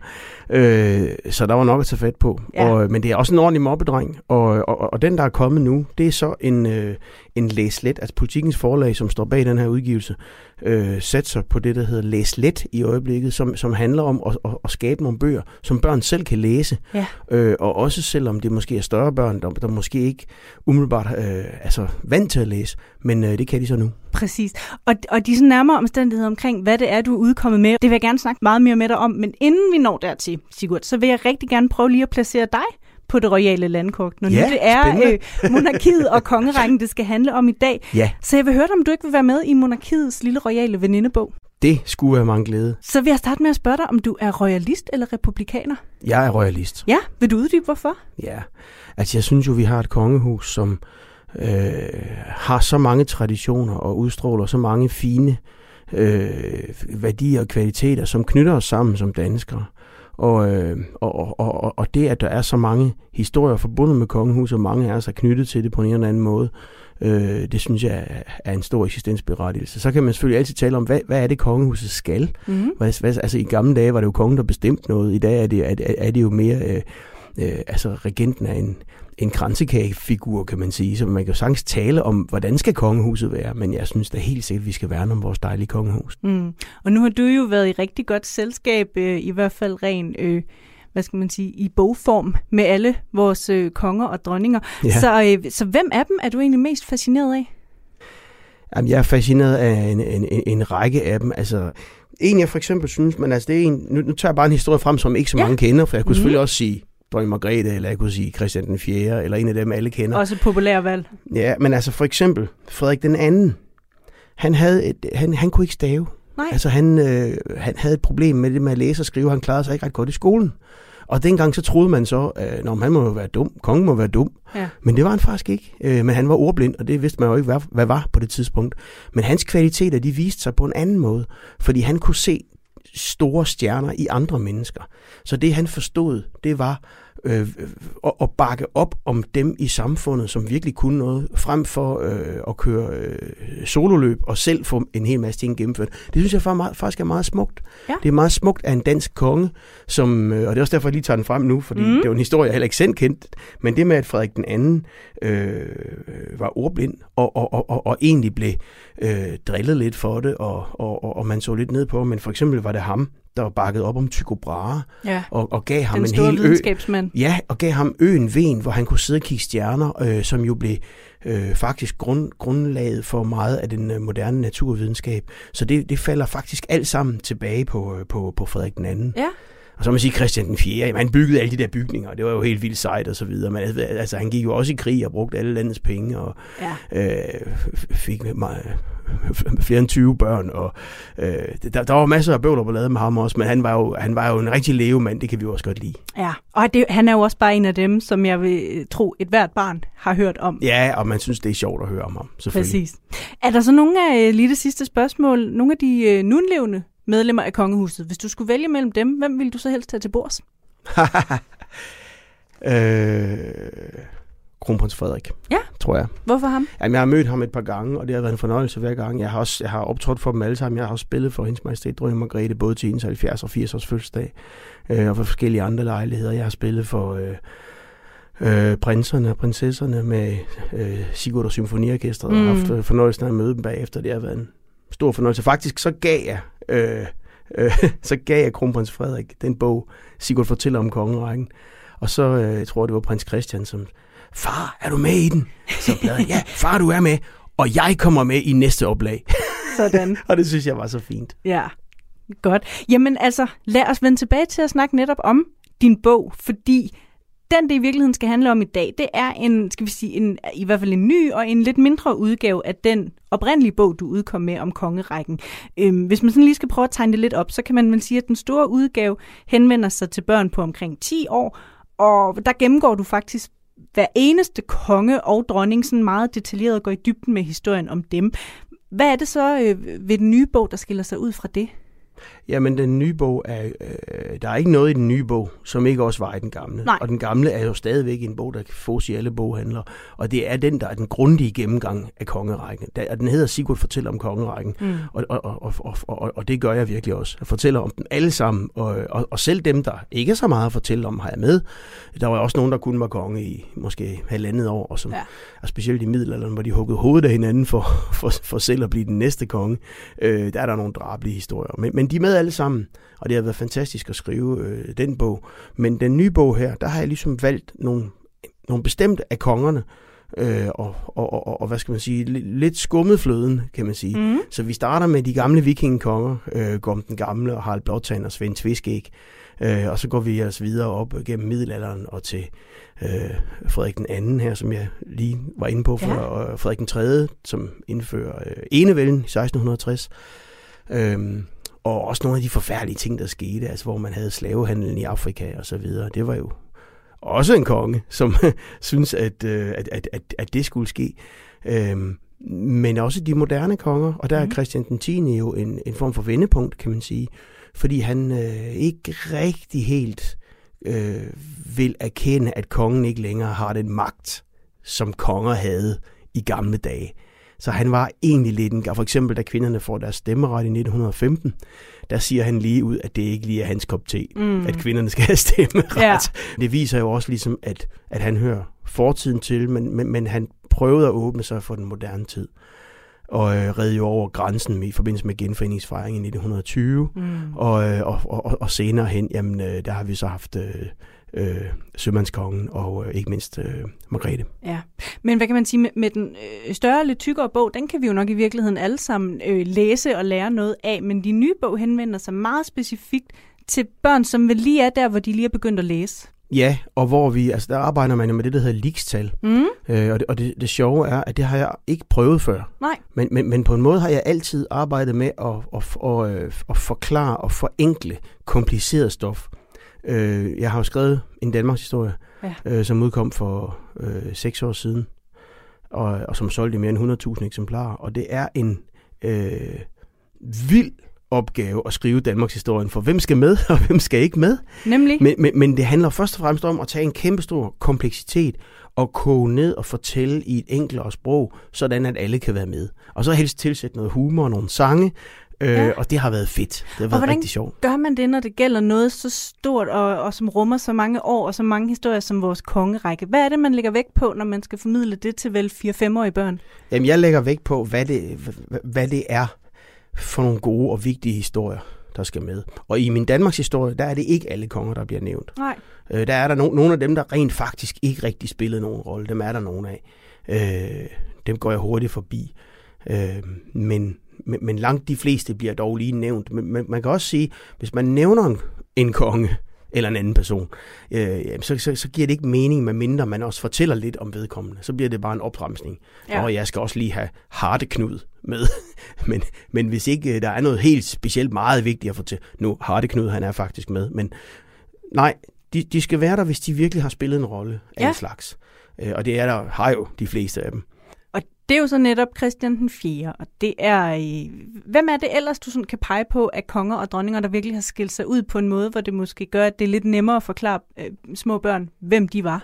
Øh, så der var nok at tage fat på. Ja. Og, men det er også en ordentlig mobbedreng. Og, og, og den, der er kommet nu, det er så en, øh, en læslet, altså politikens forlag, som står bag den her udgivelse, øh, satser på det, der hedder læslet i øjeblikket, som, som handler om at, at, at skabe nogle bøger, som børn selv kan læse. Ja. Øh, og også selvom det måske er større børn, der, der måske ikke umiddelbart øh, altså vant til at læse, men øh, det kan de så nu. Præcis. Og, og de sådan nærmere omstændigheder omkring, hvad det er, du er udkommet med, det vil jeg gerne snakke meget mere med dig om. Men inden vi når dertil, Sigurd, så vil jeg rigtig gerne prøve lige at placere dig på det royale landkort, når ja, nu det er øh, *laughs* monarkiet og kongerækken, det skal handle om i dag. Ja. Så jeg vil høre dig, om du ikke vil være med i monarkiets lille royale venindebog. Det skulle være mange glæde. Så vil jeg starte med at spørge dig, om du er royalist eller republikaner? Jeg er royalist. Ja, vil du uddybe hvorfor? Ja, altså jeg synes jo, vi har et kongehus, som øh, har så mange traditioner og udstråler så mange fine øh, værdier og kvaliteter, som knytter os sammen som danskere. Og, øh, og, og, og det, at der er så mange historier forbundet med kongehuset, og mange af os er knyttet til det på en eller anden måde, øh, det synes jeg er en stor eksistensberettigelse. Så kan man selvfølgelig altid tale om, hvad, hvad er det, kongehuset skal? Mm. Hvad, hvad, altså i gamle dage var det jo kongen, der bestemte noget. I dag er det, er, er det jo mere... Øh, øh, altså regenten er en, en kransekagefigur, kan man sige. Så man kan jo sagtens tale om, hvordan skal kongehuset være, men jeg synes da helt sikkert, at vi skal værne om vores dejlige kongehus. Mm. Og nu har du jo været i rigtig godt selskab, øh, i hvert fald ren... Øh hvad skal man sige, i bogform med alle vores øh, konger og dronninger. Ja. Så, øh, så hvem af dem er du egentlig mest fascineret af? Jamen, jeg er fascineret af en, en, en, en række af dem. Altså, en jeg for eksempel synes, men altså det er en, nu, nu tager jeg bare en historie frem, som ikke så mange ja. kender, for jeg kunne mm. selvfølgelig også sige dronning Margrethe, eller jeg kunne sige Christian den 4., eller en af dem, alle kender. Også populær valg. Ja, men altså for eksempel Frederik den anden, han, havde et, han, han kunne ikke stave. Nej. Altså han, øh, han havde et problem med det med at læse og skrive, han klarede sig ikke ret godt i skolen. Og dengang så troede man så, at øh, han må jo være dum, kongen må være dum. Ja. Men det var han faktisk ikke. Øh, men han var ordblind, og det vidste man jo ikke, hvad, hvad var på det tidspunkt. Men hans kvaliteter, de viste sig på en anden måde, fordi han kunne se store stjerner i andre mennesker. Så det han forstod, det var øh, og, og bakke op om dem i samfundet, som virkelig kunne noget, frem for øh, at køre øh, sololøb og selv få en hel masse ting gennemført. Det synes jeg faktisk er meget smukt. Ja. Det er meget smukt af en dansk konge, som, øh, og det er også derfor, jeg lige tager den frem nu, fordi mm. det er en historie, jeg heller ikke selv kendt, men det med, at Frederik den anden øh, var ordblind og, og, og, og, og egentlig blev øh, drillet lidt for det, og, og, og, og man så lidt ned på, men for eksempel var det ham, der bakket op om Tycho Brahe, ja. og, og gav ham Den en hel ø. Ja, og gav ham øen Ven, hvor han kunne sidde og kigge stjerner, øh, som jo blev øh, faktisk grund, grundlaget for meget af den øh, moderne naturvidenskab. Så det, det falder faktisk alt sammen tilbage på, øh, på, på Frederik den anden. Ja. Og så må man sige Christian den 4. Jamen, han byggede alle de der bygninger, og det var jo helt vildt sejt og så videre. Men altså, han gik jo også i krig og brugte alle landets penge, og ja. øh, fik meget, flere end 20 børn, og øh, der, der var masser af bøvler på lavet med ham også, men han var jo, han var jo en rigtig levemand, det kan vi også godt lide. Ja, og det, han er jo også bare en af dem, som jeg vil tro, et hvert barn har hørt om. Ja, og man synes, det er sjovt at høre om ham, selvfølgelig. Præcis. Er der så nogle af, lige det sidste spørgsmål, nogle af de øh, nunlevende medlemmer af kongehuset, hvis du skulle vælge mellem dem, hvem ville du så helst tage til bords? *laughs* øh kronprins Frederik, ja. tror jeg. Hvorfor ham? Jamen, jeg har mødt ham et par gange, og det har været en fornøjelse hver gang. Jeg har også jeg har optrådt for dem alle sammen. Jeg har også spillet for hendes majestæt Dronning Margrethe, både til hendes 70 og 80 års fødselsdag, øh, og for forskellige andre lejligheder. Jeg har spillet for øh, øh, prinserne og prinsesserne med øh, Sigurd og Symfoniorkestret, mm. og haft øh, fornøjelsen af at møde dem bagefter. Det har været en stor fornøjelse. Faktisk så gav jeg... Øh, øh, *laughs* så gav jeg kronprins Frederik den bog, Sigurd fortæller om kongerækken. Og så øh, jeg tror jeg, det var prins Christian, som far, er du med i den? Så bladrede ja, *laughs* far, du er med, og jeg kommer med i næste oplag. *laughs* Sådan. og det synes jeg var så fint. Ja, godt. Jamen altså, lad os vende tilbage til at snakke netop om din bog, fordi den, det i virkeligheden skal handle om i dag, det er en, skal vi sige, en, i hvert fald en ny og en lidt mindre udgave af den oprindelige bog, du udkom med om kongerækken. Øhm, hvis man sådan lige skal prøve at tegne det lidt op, så kan man vel sige, at den store udgave henvender sig til børn på omkring 10 år, og der gennemgår du faktisk hver eneste konge og dronning sådan meget detaljeret går i dybden med historien om dem. Hvad er det så øh, ved den nye bog, der skiller sig ud fra det? Jamen, den nye bog er... Øh, der er ikke noget i den nye bog, som ikke også var i den gamle. Nej. Og den gamle er jo stadigvæk en bog, der kan fås i alle boghandler. Og det er den, der er den grundige gennemgang af kongerækken. Den hedder Sigurd fortæller om kongerækken. Mm. Og, og, og, og, og, og det gør jeg virkelig også. Jeg fortæller om dem alle sammen. Og, og, og selv dem, der ikke er så meget at fortælle om, har jeg med. Der var også nogen, der kun var konge i måske halvandet år. Og som, ja. og specielt i middelalderen, hvor de huggede hovedet af hinanden for, *laughs* for, for selv at blive den næste konge. Øh, der er der nogle drabelige historier. Men, men de er med alle sammen, og det har været fantastisk at skrive øh, den bog. Men den nye bog her, der har jeg ligesom valgt nogle, nogle bestemte af kongerne, øh, og, og, og, og hvad skal man sige, lidt skummet fløden, kan man sige. Mm. Så vi starter med de gamle vikingekonger, øh, Gorm den Gamle og Harald Blåtand og Svend Tviskæg, øh, og så går vi altså videre op gennem middelalderen og til øh, Frederik den anden her, som jeg lige var inde på før, ja. og Frederik den tredje, som indfører øh, enevælden i 1660. Øh, og også nogle af de forfærdelige ting, der skete, altså hvor man havde slavehandlen i Afrika og så videre. Det var jo også en konge, som *laughs* synes, at, øh, at, at, at, at det skulle ske. Øhm, men også de moderne konger, og der er mhm. Christian den 10. jo en, en form for vendepunkt, kan man sige, fordi han øh, ikke rigtig helt øh, vil erkende, at kongen ikke længere har den magt, som konger havde i gamle dage. Så han var egentlig lidt en For eksempel, da kvinderne får deres stemmeret i 1915, der siger han lige ud, at det ikke lige er hans kop te, mm. at kvinderne skal have stemmeret. Ja. Det viser jo også ligesom, at, at han hører fortiden til, men, men, men han prøvede at åbne sig for den moderne tid og øh, redde jo over grænsen i forbindelse med genforeningsfejringen i 1920. Mm. Og, øh, og, og, og senere hen, jamen, øh, der har vi så haft øh, øh, Sømandskongen og øh, ikke mindst øh, Margrethe. Ja, men hvad kan man sige med, med den øh, større, lidt tykkere bog, den kan vi jo nok i virkeligheden alle sammen øh, læse og lære noget af, men de nye bog henvender sig meget specifikt til børn, som vel lige er der, hvor de lige er begyndt at læse. Ja, og hvor vi, altså der arbejder man med det, der hedder likstal. Mm. Øh, og det, og det, det sjove er, at det har jeg ikke prøvet før. Nej. Men, men, men på en måde har jeg altid arbejdet med at, at, at, at, at forklare og forenkle kompliceret stof. Øh, jeg har jo skrevet en Danmarks historie, ja. øh, som udkom for øh, seks år siden, og, og som solgte i mere end 100.000 eksemplarer. Og det er en øh, vild opgave at skrive Danmarks historien, for hvem skal med, *laughs* og hvem skal ikke med? Nemlig? Men, men, men det handler først og fremmest om at tage en kæmpestor kompleksitet og koge ned og fortælle i et enklere sprog, sådan at alle kan være med. Og så helst tilsætte noget humor og nogle sange, Øh, ja. Og det har været fedt. Det har været rigtig sjovt. gør man det, når det gælder noget så stort, og, og som rummer så mange år og så mange historier som vores kongerække? Hvad er det, man lægger vægt på, når man skal formidle det til vel 4-5-årige børn? Jamen, jeg lægger vægt på, hvad det, hvad, hvad det er for nogle gode og vigtige historier, der skal med. Og i min Danmarks historie, der er det ikke alle konger, der bliver nævnt. Nej. Øh, der er der no- nogle af dem, der rent faktisk ikke rigtig spillede nogen rolle. Dem er der nogen af. Øh, dem går jeg hurtigt forbi. Øh, men, men, men langt de fleste bliver dog lige nævnt. Men, men man kan også sige, hvis man nævner en, en konge, eller en anden person, øh, så, så, så giver det ikke mening, medmindre man også fortæller lidt om vedkommende. Så bliver det bare en opbremsning. Ja. Og jeg skal også lige have Hardeknud med. *laughs* men, men hvis ikke øh, der er noget helt specielt meget vigtigt at fortælle, nu Hardeknud, han er faktisk med, men nej, de, de skal være der, hvis de virkelig har spillet en rolle af ja. en slags. Øh, og det er der, har jo de fleste af dem. Det er jo så netop Christian den 4. Og det er, hvem er det ellers, du sådan kan pege på af konger og dronninger, der virkelig har skilt sig ud på en måde, hvor det måske gør, at det er lidt nemmere at forklare øh, små børn, hvem de var?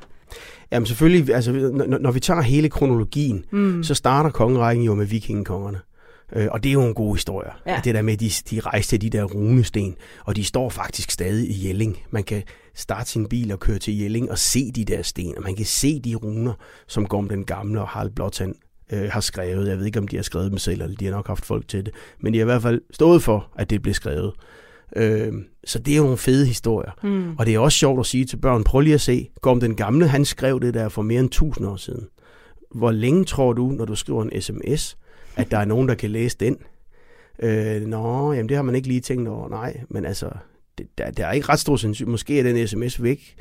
Jamen selvfølgelig, altså, når, når vi tager hele kronologien, mm. så starter kongerækken jo med vikingekongerne. Øh, og det er jo en god historie. Ja. Det der med, at de, de rejste til de der runesten, og de står faktisk stadig i Jelling. Man kan starte sin bil og køre til Jelling og se de der sten, og man kan se de runer, som Gorm den Gamle og Harald Blåtand øh, har skrevet. Jeg ved ikke, om de har skrevet dem selv, eller de har nok haft folk til det. Men de har i hvert fald stået for, at det blev skrevet. Øh, så det er jo nogle fede historier. Mm. Og det er også sjovt at sige til børn, prøv lige at se, Gorm den Gamle, han skrev det der for mere end 1000 år siden. Hvor længe tror du, når du skriver en sms, at der er nogen, der kan læse den? Øh, nå, jamen det har man ikke lige tænkt over. Nej, men altså, det, der, der er ikke ret stor sandsynlighed. Måske er den sms væk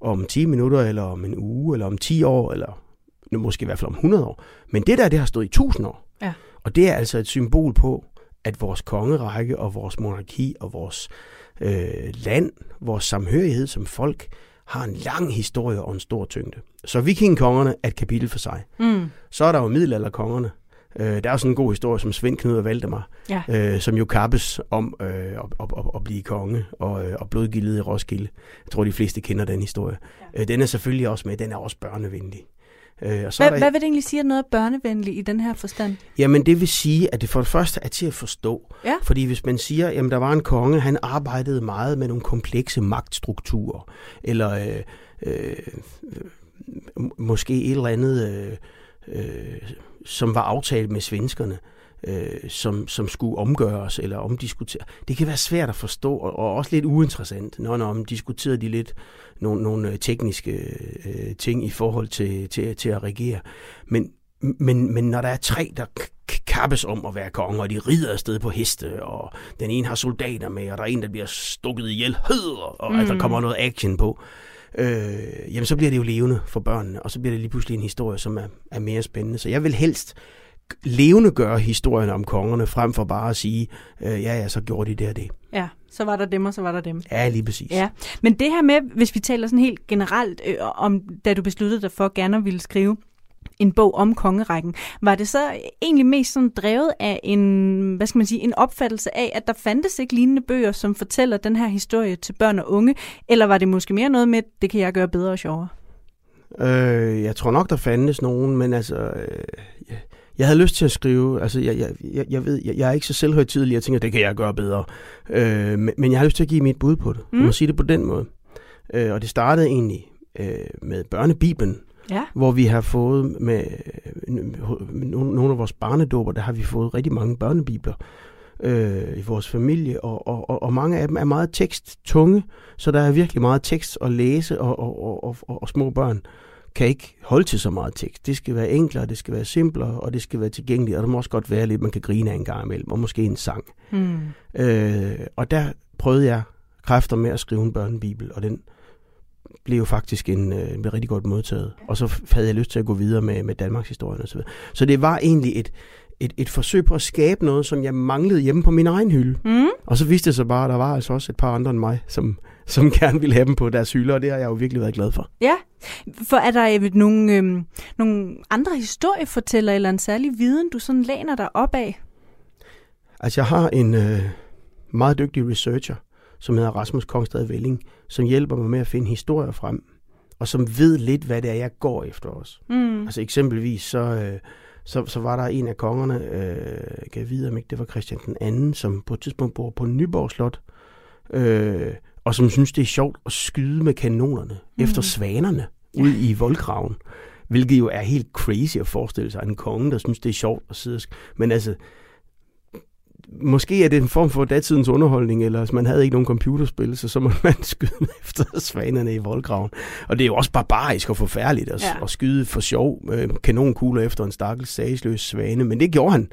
om 10 minutter, eller om en uge, eller om 10 år, eller nu måske i hvert fald om 100 år. Men det der, det har stået i 1000 år. Ja. Og det er altså et symbol på, at vores kongerække og vores monarki og vores øh, land, vores samhørighed som folk, har en lang historie og en stor tyngde. Så vikingekongerne er et kapitel for sig. Mm. Så er der jo middelalderkongerne. Øh, der er sådan en god historie som Svend Knud og Valdemar, ja. øh, som jo kappes om øh, at, at, at, at blive konge og, øh, og blodgildet i Roskilde. Jeg tror, de fleste kender den historie. Ja. Øh, den er selvfølgelig også med, den er også børnevenlig. Øh, og så hvad, der, hvad vil det egentlig sige, at noget er børnevenligt i den her forstand? Jamen det vil sige, at det for det første er til at forstå. Ja. Fordi hvis man siger, at der var en konge, han arbejdede meget med nogle komplekse magtstrukturer, eller øh, øh, måske et eller andet, øh, øh, som var aftalt med svenskerne, øh, som, som skulle omgøres eller omdiskuteret. Det kan være svært at forstå, og, og også lidt uinteressant, når, når diskuterede de lidt nogle, nogle øh, tekniske øh, ting i forhold til, til, til at regere. Men, men, men når der er tre, der kappes om at være konge, og de rider afsted på heste, og den ene har soldater med, og der er en, der bliver stukket ihjel, og mm. at der kommer noget action på, øh, jamen så bliver det jo levende for børnene, og så bliver det lige pludselig en historie, som er, er mere spændende. Så jeg vil helst levende gøre historien om kongerne, frem for bare at sige, øh, ja ja, så gjorde de det og det. Ja, så var der dem, og så var der dem. Ja, lige præcis. Ja. Men det her med, hvis vi taler sådan helt generelt øh, om, da du besluttede dig for gerne at ville skrive en bog om kongerækken, var det så egentlig mest sådan drevet af en, hvad skal man sige, en opfattelse af, at der fandtes ikke lignende bøger, som fortæller den her historie til børn og unge, eller var det måske mere noget med, det kan jeg gøre bedre og sjovere? Øh, jeg tror nok, der fandtes nogen, men altså, øh, jeg havde lyst til at skrive, altså jeg, jeg, jeg, jeg ved, jeg, jeg er ikke så selvhøjtidelig, jeg tænker, det kan jeg gøre bedre. Øh, men, men jeg har lyst til at give mit bud på det. Mm. Jeg må sige det på den måde. Øh, og det startede egentlig øh, med børnebibelen, ja. hvor vi har fået med, med nogle af vores barnedåber, der har vi fået rigtig mange børnebibler øh, i vores familie, og, og, og, mange af dem er meget teksttunge, så der er virkelig meget tekst at læse, og, og, og, og, og, og små børn kan ikke holde til så meget tekst. Det skal være enklere, det skal være simplere, og det skal være tilgængeligt, og der må også godt være lidt, man kan grine af en gang imellem, og måske en sang. Mm. Øh, og der prøvede jeg kræfter med at skrive en børnebibel, og den blev jo faktisk en, øh, en rigtig godt modtaget. Og så havde jeg lyst til at gå videre med, med Danmarks historie osv. Så det var egentlig et, et, et forsøg på at skabe noget, som jeg manglede hjemme på min egen hylde. Mm. Og så viste det sig bare, at der var altså også et par andre end mig, som, som *laughs* gerne ville have dem på deres hylder, og det har jeg jo virkelig været glad for. Ja, for er der øh, nogle, øh, nogle andre historiefortæller eller en særlig viden, du sådan læner dig op af? Altså, jeg har en, øh, meget dygtig researcher, som hedder Rasmus Kongstad Velling, som hjælper mig med at finde historier frem, og som ved lidt, hvad det er, jeg går efter os. Mm. Altså eksempelvis, så, øh, så, så var der en af kongerne, øh, kan jeg vide, om ikke det var Christian den anden, som på et tidspunkt bor på Nyborg Slot, øh, og som synes, det er sjovt at skyde med kanonerne mm. efter svanerne ud i voldgraven. Hvilket jo er helt crazy at forestille sig. En konge, der synes, det er sjovt at sidde og Men altså, måske er det en form for datidens underholdning, eller hvis man havde ikke nogen computerspil, så så må man *laughs* skyde efter svanerne i voldgraven. Og det er jo også barbarisk og forfærdeligt at, Ja. at skyde for sjov øh, kanonkugler efter en stakkels sagsløs svane, men det gjorde han.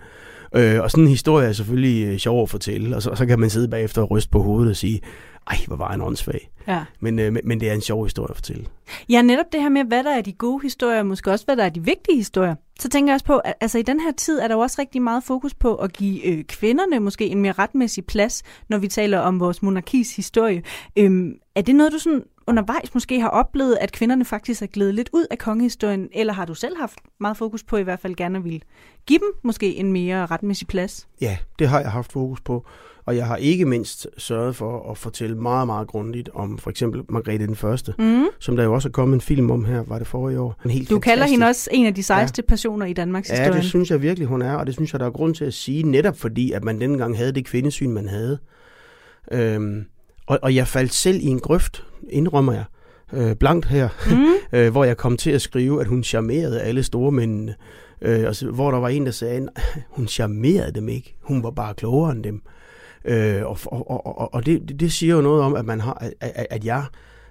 Øh, og sådan en historie er selvfølgelig øh, sjov at fortælle, og så, så kan man sidde bagefter og ryste på hovedet og sige, ej, hvor var han åndssvag. Ja. Men, øh, men, det er en sjov historie at fortælle. Ja, netop det her med, hvad der er de gode historier, måske også hvad der er de vigtige historier. Så tænker jeg også på, at altså, i den her tid er der jo også rigtig meget fokus på at give øh, kvinderne måske en mere retmæssig plads, når vi taler om vores monarkis historie. Øhm, er det noget, du sådan undervejs måske har oplevet, at kvinderne faktisk er glædet lidt ud af kongehistorien, eller har du selv haft meget fokus på i hvert fald gerne ville give dem måske en mere retmæssig plads? Ja, det har jeg haft fokus på. Og jeg har ikke mindst sørget for at fortælle meget, meget grundigt om for eksempel Margrethe den Første, Mm. som der jo også er kommet en film om her, var det forrige år. En helt Du kalder fantastisk- hende også en af de sejeste ja. personer i Danmarks Ja, historie. det synes jeg virkelig, hun er, og det synes jeg, der er grund til at sige, netop fordi, at man dengang havde det kvindesyn, man havde. Øhm, og, og jeg faldt selv i en grøft, indrømmer jeg, øh, blankt her, Mm. *laughs* øh, hvor jeg kom til at skrive, at hun charmerede alle store mændene. Øh, og så, hvor der var en, der sagde, at *laughs* hun charmerede dem ikke, hun var bare klogere end dem. Øh, og og, og, og, det, det siger jo noget om, at man har, at, at, jeg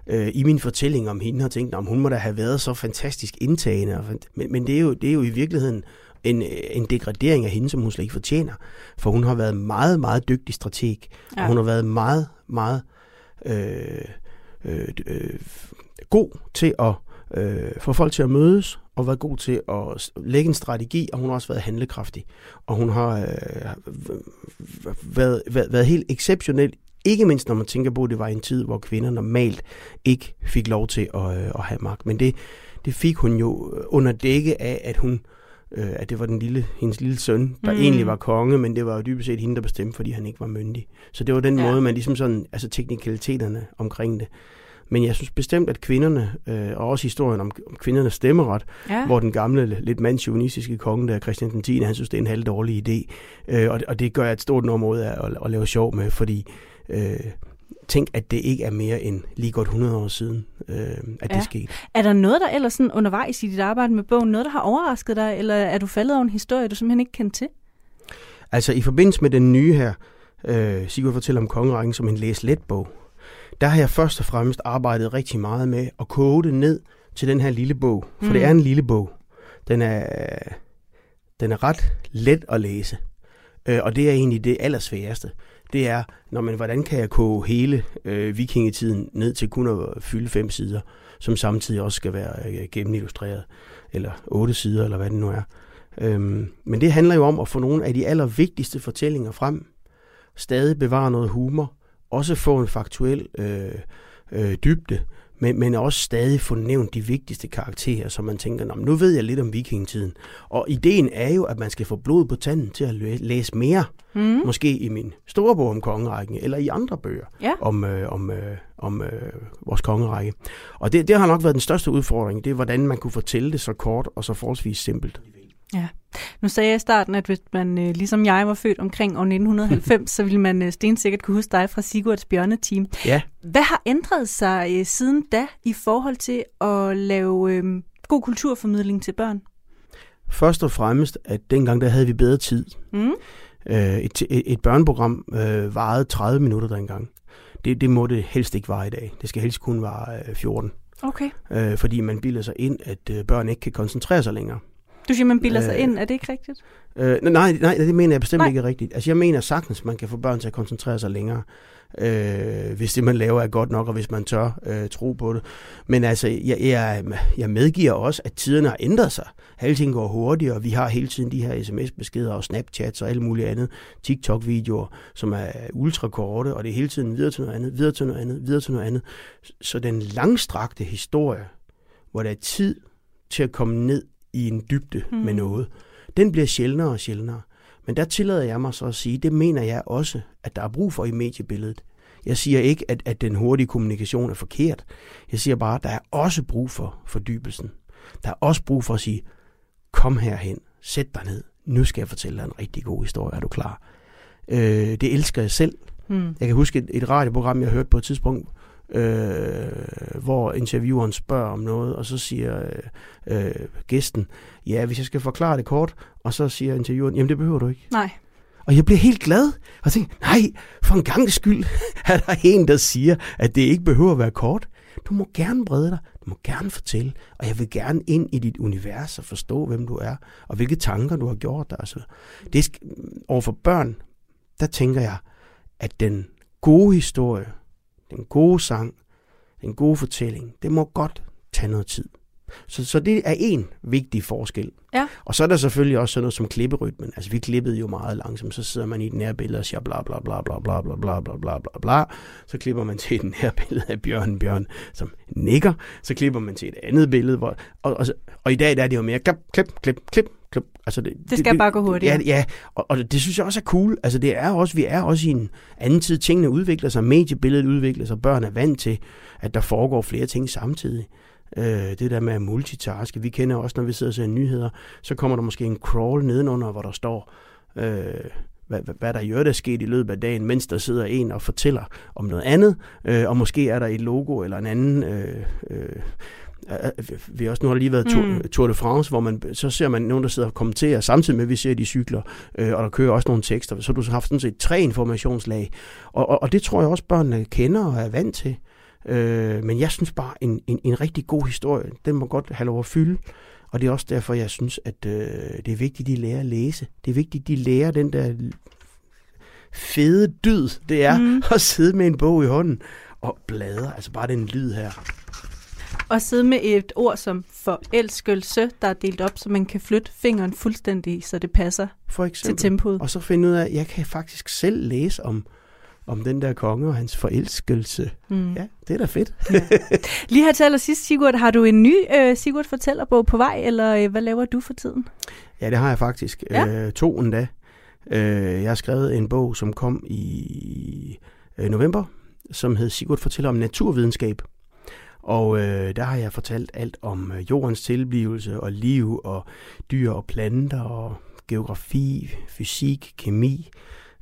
øh, i min fortælling om hende har tænkt, om hun må da have været så fantastisk indtagende. Men, men det, er jo, det er jo i virkeligheden en, en degradering af hende, som hun slet ikke fortjener. For hun har været meget, meget dygtig strateg. Ja. Og hun har været meget, meget øh, øh, øh, god til at øh, få folk til at mødes, og været god til at lægge en strategi, og hun har også været handlekraftig. Og hun har øh, været, været, været helt exceptionel, ikke mindst når man tænker på, at det var en tid, hvor kvinder normalt ikke fik lov til at, øh, at have magt. Men det, det fik hun jo under dække af, at hun øh, at det var den lille, hendes lille søn, der Mm. egentlig var konge, men det var jo dybest set hende, der bestemte, fordi han ikke var myndig. Så det var den Ja. måde, man ligesom sådan, altså teknikaliteterne omkring det. Men jeg synes bestemt, at kvinderne, øh, og også historien om, om kvindernes stemmeret, Ja. hvor den gamle, lidt mandsjuvenistiske konge, der Christian den 10., han synes, det er en halvdårlig idé. Øh, og, det- og det gør jeg et stort nummer ud af at, at lave sjov med, fordi øh, tænk, at det ikke er mere end lige godt 100 år siden, øh, at Ja. det skete. Er der noget, der ellers sådan undervejs i dit arbejde med bogen, noget, der har overrasket dig, eller er du faldet over en historie, du simpelthen ikke kendte til? Altså i forbindelse med den nye her, øh, Sigurd fortæller om kongerækken som en læs-let bog, der har jeg først og fremmest arbejdet rigtig meget med at koge det ned til den her lille bog. For mm. det er en lille bog. Den er, den er ret let at læse. Øh, og det er egentlig det allersværeste. Det er, når man, hvordan kan jeg koge hele øh, vikingetiden ned til kun at fylde fem sider, som samtidig også skal være øh, gennemillustreret, eller otte sider, eller hvad det nu er. Øhm, men det handler jo om at få nogle af de allervigtigste fortællinger frem, stadig bevare noget humor, også få en faktuel øh, øh, dybde, men, men også stadig få nævnt de vigtigste karakterer, så man tænker, "Nå, men nu ved jeg lidt om vikingetiden. Og ideen er jo, at man skal få blod på tanden til at læ- læse mere, Mm. måske i min store bog om kongerækken, eller i andre bøger Ja. om, øh, om, øh, om øh, vores kongerække. Og det, det har nok været den største udfordring, det er, hvordan man kunne fortælle det så kort og så forholdsvis simpelt. Nu sagde jeg i starten, at hvis man øh, ligesom jeg var født omkring år 1990, *laughs* så ville man øh, stensikkert kunne huske dig fra Sigurds Bjørneteam. Ja, Hvad har ændret sig øh, siden da i forhold til at lave øh, god kulturformidling til børn? først og fremmest, at dengang der havde vi bedre tid. Mm? Øh, et, et, et børneprogram øh, varede 30 minutter dengang. Det, det må det helst ikke vare i dag. Det skal helst kun vare øh, 14. Okay. Øh, fordi man bilder sig ind, at øh, børn ikke kan koncentrere sig længere. Du siger, man bilder sig Øh, ind. Er det ikke rigtigt? Øh, nej, nej, det mener jeg bestemt Nej. ikke er rigtigt. Altså jeg mener sagtens, man kan få børn til at koncentrere sig længere, øh, hvis det man laver er godt nok, og hvis man tør øh, tro på det. Men altså, jeg, jeg, jeg medgiver også, at tiderne har ændret sig. Alting går hurtigere, og vi har hele tiden de her sms-beskeder og Snapchats og alt muligt andet. TikTok-videoer, som er ultrakorte, og det er hele tiden videre til noget andet, videre til noget andet, videre til noget andet. Så den langstrakte historie, hvor der er tid til at komme ned i en dybde mm. med noget, den bliver sjældnere og sjældnere. Men der tillader jeg mig så at sige, det mener jeg også, at der er brug for i mediebilledet. Jeg siger ikke, at, at den hurtige kommunikation er forkert. Jeg siger bare, at der er også brug for fordybelsen. Der er også brug for at sige, kom herhen, sæt dig ned, nu skal jeg fortælle dig en rigtig god historie, er du klar? Øh, det elsker jeg selv. Mm. Jeg kan huske et, et radioprogram, jeg hørte på et tidspunkt, øh, hvor intervieweren spørger om noget, og så siger øh, øh, gæsten, ja, hvis jeg skal forklare det kort, og så siger intervieweren, jamen det behøver du ikke. Nej. Og jeg bliver helt glad, og tænker, nej, for en gang skyld *laughs* er der en, der siger, at det ikke behøver at være kort. Du må gerne brede dig, du må gerne fortælle, og jeg vil gerne ind i dit univers og forstå, hvem du er, og hvilke tanker du har gjort dig. Altså, det er, overfor børn, der tænker jeg, at den gode historie, den gode sang, den gode fortælling, det må godt tage noget tid. Så, så det er en vigtig forskel. Ja. Og så er der selvfølgelig også sådan noget som klipperytmen. Altså vi klippede jo meget langsomt, så sidder man i den her billede og siger bla bla bla bla bla bla bla bla bla bla bla. Så klipper man til den her billede af Bjørn Bjørn, som nikker. Så klipper man til et andet billede. Hvor, og, og, og i dag der er det jo mere klip, klip, klip, klip. Altså det, det skal det, bare gå hurtigt. Ja, ja og, og det synes jeg også er cool. Altså det er også, vi er også i en anden tid. Tingene udvikler sig, mediebilledet udvikler sig, børn er vant til, at der foregår flere ting samtidig. Øh, det der med at multitaske. Vi kender også, når vi sidder og ser nyheder, så kommer der måske en crawl nedenunder, hvor der står, øh, hvad, hvad der i øvrigt er sket i løbet af dagen, mens der sidder en og fortæller om noget andet, øh, og måske er der et logo eller en anden... Øh, øh, vi har også nu har lige været Tour, mm. Tour de France, hvor man, så ser man nogen, der sidder og kommenterer, samtidig med, at vi ser de cykler, øh, og der kører også nogle tekster. Så du har haft sådan set tre informationslag. Og, og, og det tror jeg også, børnene kender og er vant til. Øh, men jeg synes bare, en, en, en rigtig god historie, den må godt have lov at fylde. Og det er også derfor, jeg synes, at øh, det er vigtigt, at de lærer at læse. Det er vigtigt, at de lærer den der fede dyd, det er mm. *laughs* at sidde med en bog i hånden og bladre. Altså bare den lyd her. Og sidde med et ord som forelskelse, der er delt op, så man kan flytte fingeren fuldstændig, så det passer For eksempel. til tempoet. Og så finde ud af, at jeg kan faktisk selv læse om om den der konge og hans forelskelse. Mm. Ja, det er da fedt. Ja. Lige her til allersidst, Sigurd, har du en ny uh, Sigurd Fortællerbog på vej, eller uh, hvad laver du for tiden? Ja, det har jeg faktisk. Ja. Uh, to endda. Uh, jeg har skrevet en bog, som kom i uh, november, som hed Sigurd Fortæller om naturvidenskab. Og øh, der har jeg fortalt alt om øh, jordens tilblivelse og liv og dyr og planter og geografi, fysik, kemi,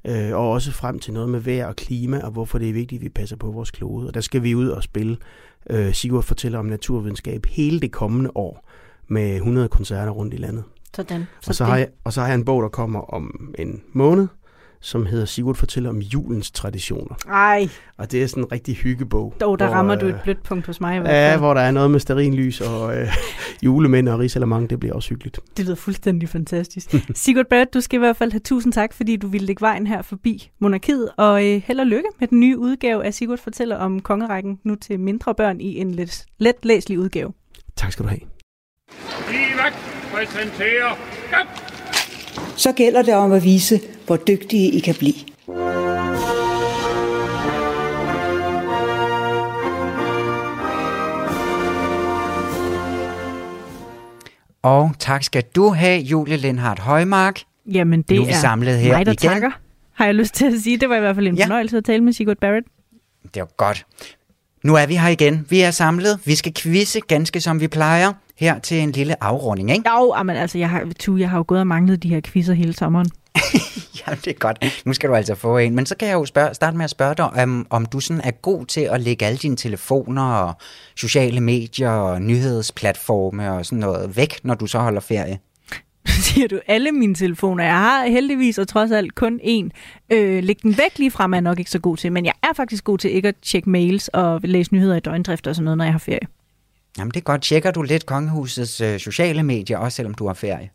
øh, og også frem til noget med vejr og klima, og hvorfor det er vigtigt, at vi passer på vores klode. Og der skal vi ud og spille. Øh, Sigurd fortæller om naturvidenskab hele det kommende år med 100 koncerter rundt i landet. Sådan. Så og, så har jeg, og så har jeg en bog, der kommer om en måned, som hedder Sigurd fortæller om julens traditioner. Ej. Og det er sådan en rigtig hyggebog. Dog, der hvor, rammer du et øh, blødt punkt hos mig. I hvert fald. Ja, hvor der er noget med sterinlys og øh, *laughs* julemænd og risalamang. Det bliver også hyggeligt. Det lyder fuldstændig fantastisk. *laughs* Sigurd Barrett, du skal i hvert fald have tusind tak, fordi du ville lægge vejen her forbi monarkiet. Og øh, held og lykke med den nye udgave af Sigurd fortæller om kongerækken nu til mindre børn i en let, let læselig udgave. Tak skal du have. Livak præsenterer så gælder det om at vise, hvor dygtige I kan blive. Og tak skal du have, Julie Lindhardt Højmark. Jamen, det nu er vi samlet her mig, der igen. takker, har jeg lyst til at sige. Det var i hvert fald en ja. fornøjelse at tale med Sigurd Barrett. Det var godt. Nu er vi her igen. Vi er samlet. Vi skal quizze ganske som vi plejer her til en lille afrunding, ikke? Jo, men altså, jeg har, tu, jeg har jo gået og manglet de her quizzer hele sommeren. *laughs* ja, det er godt. Nu skal du altså få en. Men så kan jeg jo spørge, starte med at spørge dig, om, om du sådan er god til at lægge alle dine telefoner og sociale medier og nyhedsplatforme og sådan noget væk, når du så holder ferie. *laughs* Siger du alle mine telefoner? Jeg har heldigvis og trods alt kun én. Øh, læg den væk lige frem er jeg nok ikke så god til, men jeg er faktisk god til ikke at tjekke mails og læse nyheder i døgndrift og sådan noget, når jeg har ferie. Jamen det er godt. Tjekker du lidt kongehusets øh, sociale medier, også selvom du har ferie?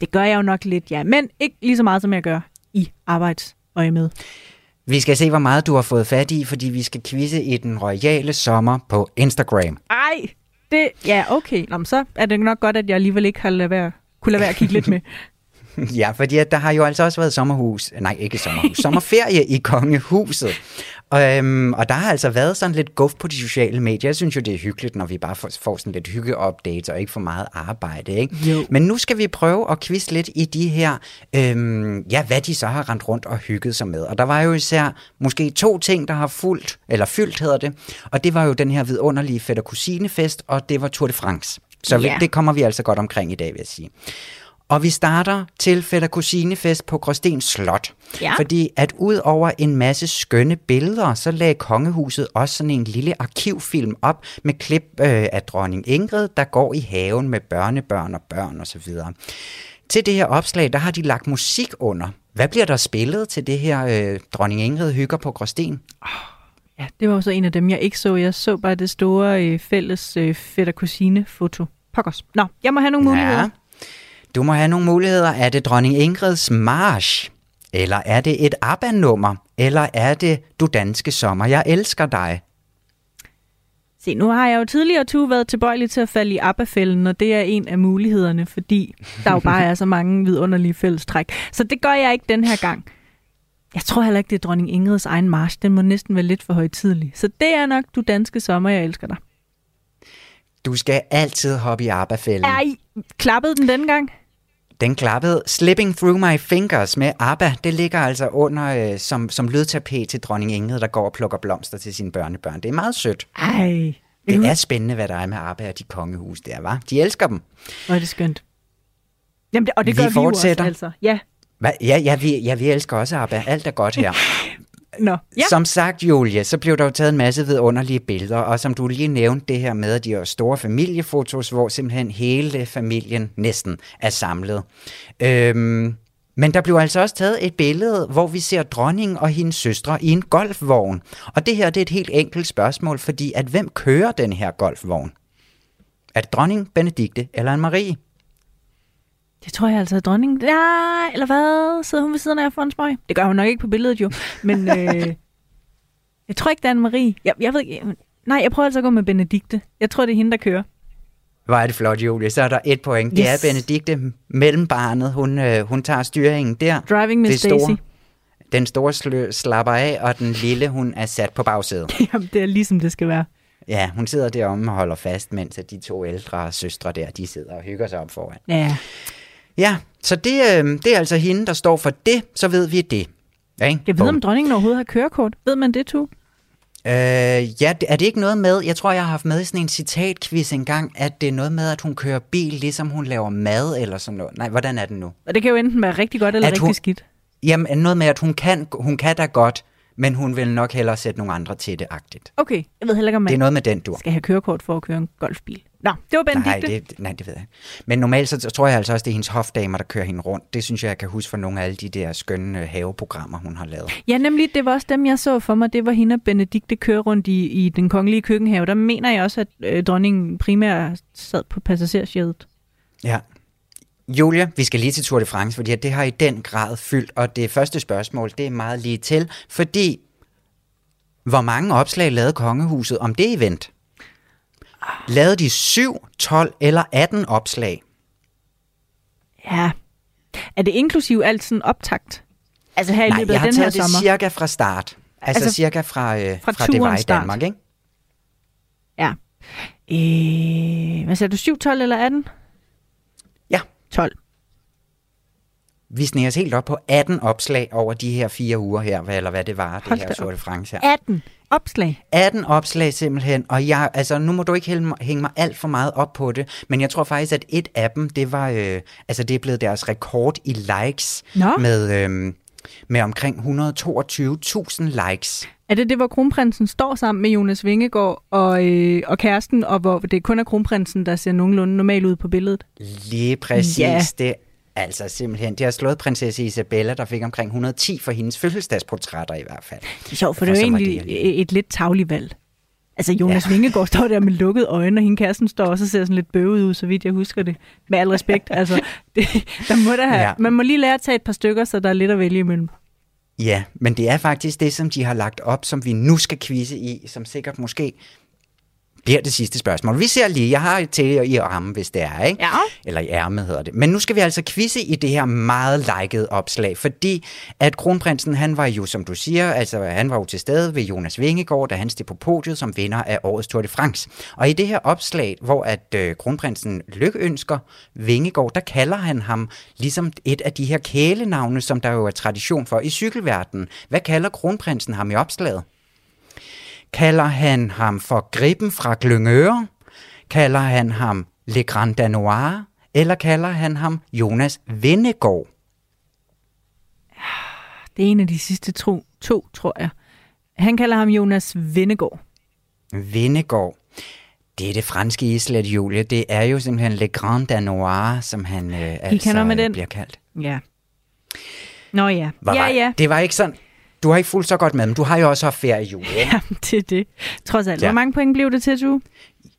Det gør jeg jo nok lidt, ja. Men ikke lige så meget, som jeg gør i arbejdsøje med. Vi skal se, hvor meget du har fået fat i, fordi vi skal quizze i den royale sommer på Instagram. Ej, det... Ja, okay. Nå, så er det nok godt, at jeg alligevel ikke har lade være, kunne lade være at kigge lidt med. *laughs* *laughs* Ja, fordi der har jo altså også været sommerhus, nej ikke sommerhus, sommerferie i kongehuset. Og, øhm, og der har altså været sådan lidt guf på de sociale medier. Jeg synes jo, det er hyggeligt, når vi bare får, får sådan lidt hygge-updates og ikke for meget arbejde. Ikke? Jo. Men nu skal vi prøve at quizze lidt i de her, øhm, ja, hvad de så har rendt rundt og hygget sig med. Og der var jo især måske to ting, der har fulgt, eller fyldt hedder det. Og det var jo den her vidunderlige fætter kusinefest, og det var Tour de France. Så Ja. det kommer vi altså godt omkring i dag, vil jeg sige. Og vi starter til fætter kusinefest på Gråsten Slot. Ja. Fordi at ud over en masse skønne billeder, så lagde kongehuset også sådan en lille arkivfilm op med klip øh, af dronning Ingrid, der går i haven med børnebørn og børn osv. Til det her opslag, der har de lagt musik under. Hvad bliver der spillet til det her øh, dronning Ingrid hygger på Gråsten? Ja, det var så en af dem, jeg ikke så. Jeg så bare det store øh, fælles øh, fætter-kusine-foto. Pokkers. Nå, jeg må have nogle muligheder. Ja. Du må have nogle muligheder. Er det dronning Ingrids march? Eller er det et ABBA-nummer? Eller er det Du danske sommer, jeg elsker dig? Se, nu har jeg jo tidligere tu været tilbøjelig til at falde i ABBA-fælden, og det er en af mulighederne, fordi der jo bare er så mange vidunderlige fællestræk. Så det gør jeg ikke den her gang. Jeg tror heller ikke, det er dronning Ingrids egen march. Den må næsten være lidt for højtidlig. Så det er nok Du danske sommer, jeg elsker dig. Du skal altid hoppe i ABBA-fælden. Ej, klappede den denne gang? Den klappede Slipping Through My Fingers med ABBA. Det ligger altså under øh, som, som lydtapet til dronning Ingrid, der går og plukker blomster til sine børnebørn. Det er meget sødt. Ej, Det er spændende, hvad der er med ABBA og de kongehus der, var. De elsker dem. hvor er det skønt. Jamen, det, og det Vi gør vi jo også, fortsætter. altså. Ja, Hva? Ja, ja, vi, ja, vi elsker også ABBA. Alt er godt her. *laughs* Nå, ja. Som sagt, Julie, så blev der jo taget en masse vidunderlige billeder, og som du lige nævnte det her med, de her store familiefotos, hvor simpelthen hele familien næsten er samlet. Øhm, men der blev altså også taget et billede, hvor vi ser dronningen og hendes søstre i en golfvogn. Og det her det er et helt enkelt spørgsmål, fordi at hvem kører den her golfvogn? Er det dronning Benedikte eller Anne-Marie? Det tror jeg altså er dronningen. Ja, eller hvad? Sidder hun ved siden af for en smøg? Det gør hun nok ikke på billedet jo. Men *laughs* øh, jeg tror ikke, det er Anne-Marie. Jeg, jeg ved ikke. Nej, jeg prøver altså at gå med Benedikte. Jeg tror, det er hende, der kører. Hvor er det flot, Julie. Så er der et point. Det Yes. er Benedikte mellem barnet. Hun, øh, hun tager styringen der. Driving Miss Det store. Daisy. Den store slø- slapper af, og den lille, hun er sat på bagsædet. *laughs* Jamen, det er ligesom det skal være. Ja, hun sidder deromme og holder fast, mens at de to ældre søstre der, de sidder og hygger sig op foran. Ja. Ja, så det, øh, det er altså hende, der står for det, så ved vi det. Ja, ikke? Jeg ved, om dronningen overhovedet har kørekort. Ved man det, tu? Øh, ja, er det ikke noget med, jeg tror, jeg har haft med i sådan en citatquiz engang, at det er noget med, at hun kører bil, ligesom hun laver mad eller sådan noget. Nej, hvordan er det nu? Og det kan jo enten være rigtig godt eller At rigtig hun- skidt. Jamen, noget med, at hun kan, hun kan da godt, men hun vil nok hellere sætte nogle andre til det agtigt. Okay, jeg ved heller ikke, om Det er man noget med den dur. skal have kørekort for at køre en golfbil. Nå, det var Benedikte. Nej det, nej, det ved jeg. Men normalt så tror jeg altså også, det er hendes hofdamer, der kører hende rundt. Det synes jeg, jeg kan huske fra nogle af alle de der skønne øh, haveprogrammer, hun har lavet. Ja, nemlig, det var også dem, jeg så for mig. Det var hende og Benedikte kører rundt i, i den kongelige køkkenhave. Der mener jeg også, at øh, dronningen primært sad på passagersjædet. Ja. Julia, vi skal lige til Tour de France, fordi det har i den grad fyldt, og det første spørgsmål, det er meget lige til, fordi hvor mange opslag lavede kongehuset om det event? Lavede de 7, 12 eller 18 opslag? Ja. Er det inklusiv alt sådan optakt? Altså her i Nej, løbet jeg har den her taget det sommer? cirka fra start. Altså, Altså, cirka fra, øh, fra fra, det var i. Danmark, ikke? Ja. Øh, hvad sagde du? 7, 12 eller 18? Ja. 12. Vi sneger os helt op på 18 opslag over de her fire uger her, eller hvad det var, Hold det her de France her. 18 opslag. 18 opslag simpelthen, og jeg, altså nu må du ikke hænge mig, hænge mig alt for meget op på det, men jeg tror faktisk, at et af dem, det var, øh, altså det er blevet deres rekord i likes, Nå. med, øh, med omkring 122.000 likes. Er det det, hvor kronprinsen står sammen med Jonas Vingegaard og, øh, og kæresten, og hvor det kun er kronprinsen, der ser nogenlunde normal ud på billedet? Lige præcis Ja. det. Altså simpelthen, det har slået prinsesse Isabella, der fik omkring 110 for hendes fødselsdagsportrætter i hvert fald. Det er sjovt, for det er jo egentlig det et lidt tavligt valg. Altså Jonas Ja. Vingegaard står der med lukkede øjne, og hende kæresten står også og ser sådan lidt bøvet ud, så vidt jeg husker det. Med al respekt. *laughs* altså, det, der må der have, Ja. Man må lige lære at tage et par stykker, så der er lidt at vælge imellem. Ja, men det er faktisk det, som de har lagt op, som vi nu skal quizze i, som sikkert måske bliver det sidste spørgsmål. Vi ser lige, jeg har til i armen, hvis det er, ikke? Ja. Eller i ærmet hedder det. Men nu skal vi altså quizze i det her meget likede opslag, fordi at kronprinsen, han var jo, som du siger, altså han var jo til stede ved Jonas Vingegaard, da han stod på podiet som vinder af årets Tour de France. Og i det her opslag, hvor at øh, kronprinsen lykønsker Vingegaard, der kalder han ham ligesom et af de her kælenavne, som der jo er tradition for i cykelverdenen. Hvad kalder kronprinsen ham i opslaget? Kalder han ham for Griben fra Glyngøre? Kalder han ham Le Grand Danois? Eller kalder han ham Jonas Vennegård? Det er en af de sidste to, to tror jeg. Han kalder ham Jonas Vennegård. Vennegård. Det er det franske islet, Julie. Det er jo simpelthen Le Grand Danois, som han øh, altså med den. bliver kaldt. Ja. Nå ja. Var, ja, ja. Det var ikke sådan... Du har ikke fulgt så godt med, men du har jo også haft ferie, Julie. ikke? Ja, *laughs* det er det. Trods alt. Ja. Hvor mange point blev det til, du?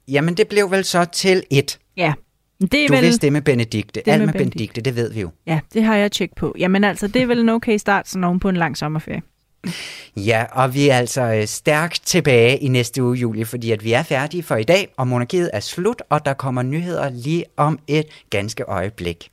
Jamen, det blev vel så til et. Ja. Det er Du vel... vidste det med Benedikte. Det Alt med med Benedikte. Benedikte, det ved vi jo. Ja, det har jeg tjekket på. Jamen altså, det er vel en okay start, sådan oven på en lang sommerferie. Ja, og vi er altså øh, stærkt tilbage i næste uge, Julie, fordi at vi er færdige for i dag, og monarkiet er slut, og der kommer nyheder lige om et ganske øjeblik.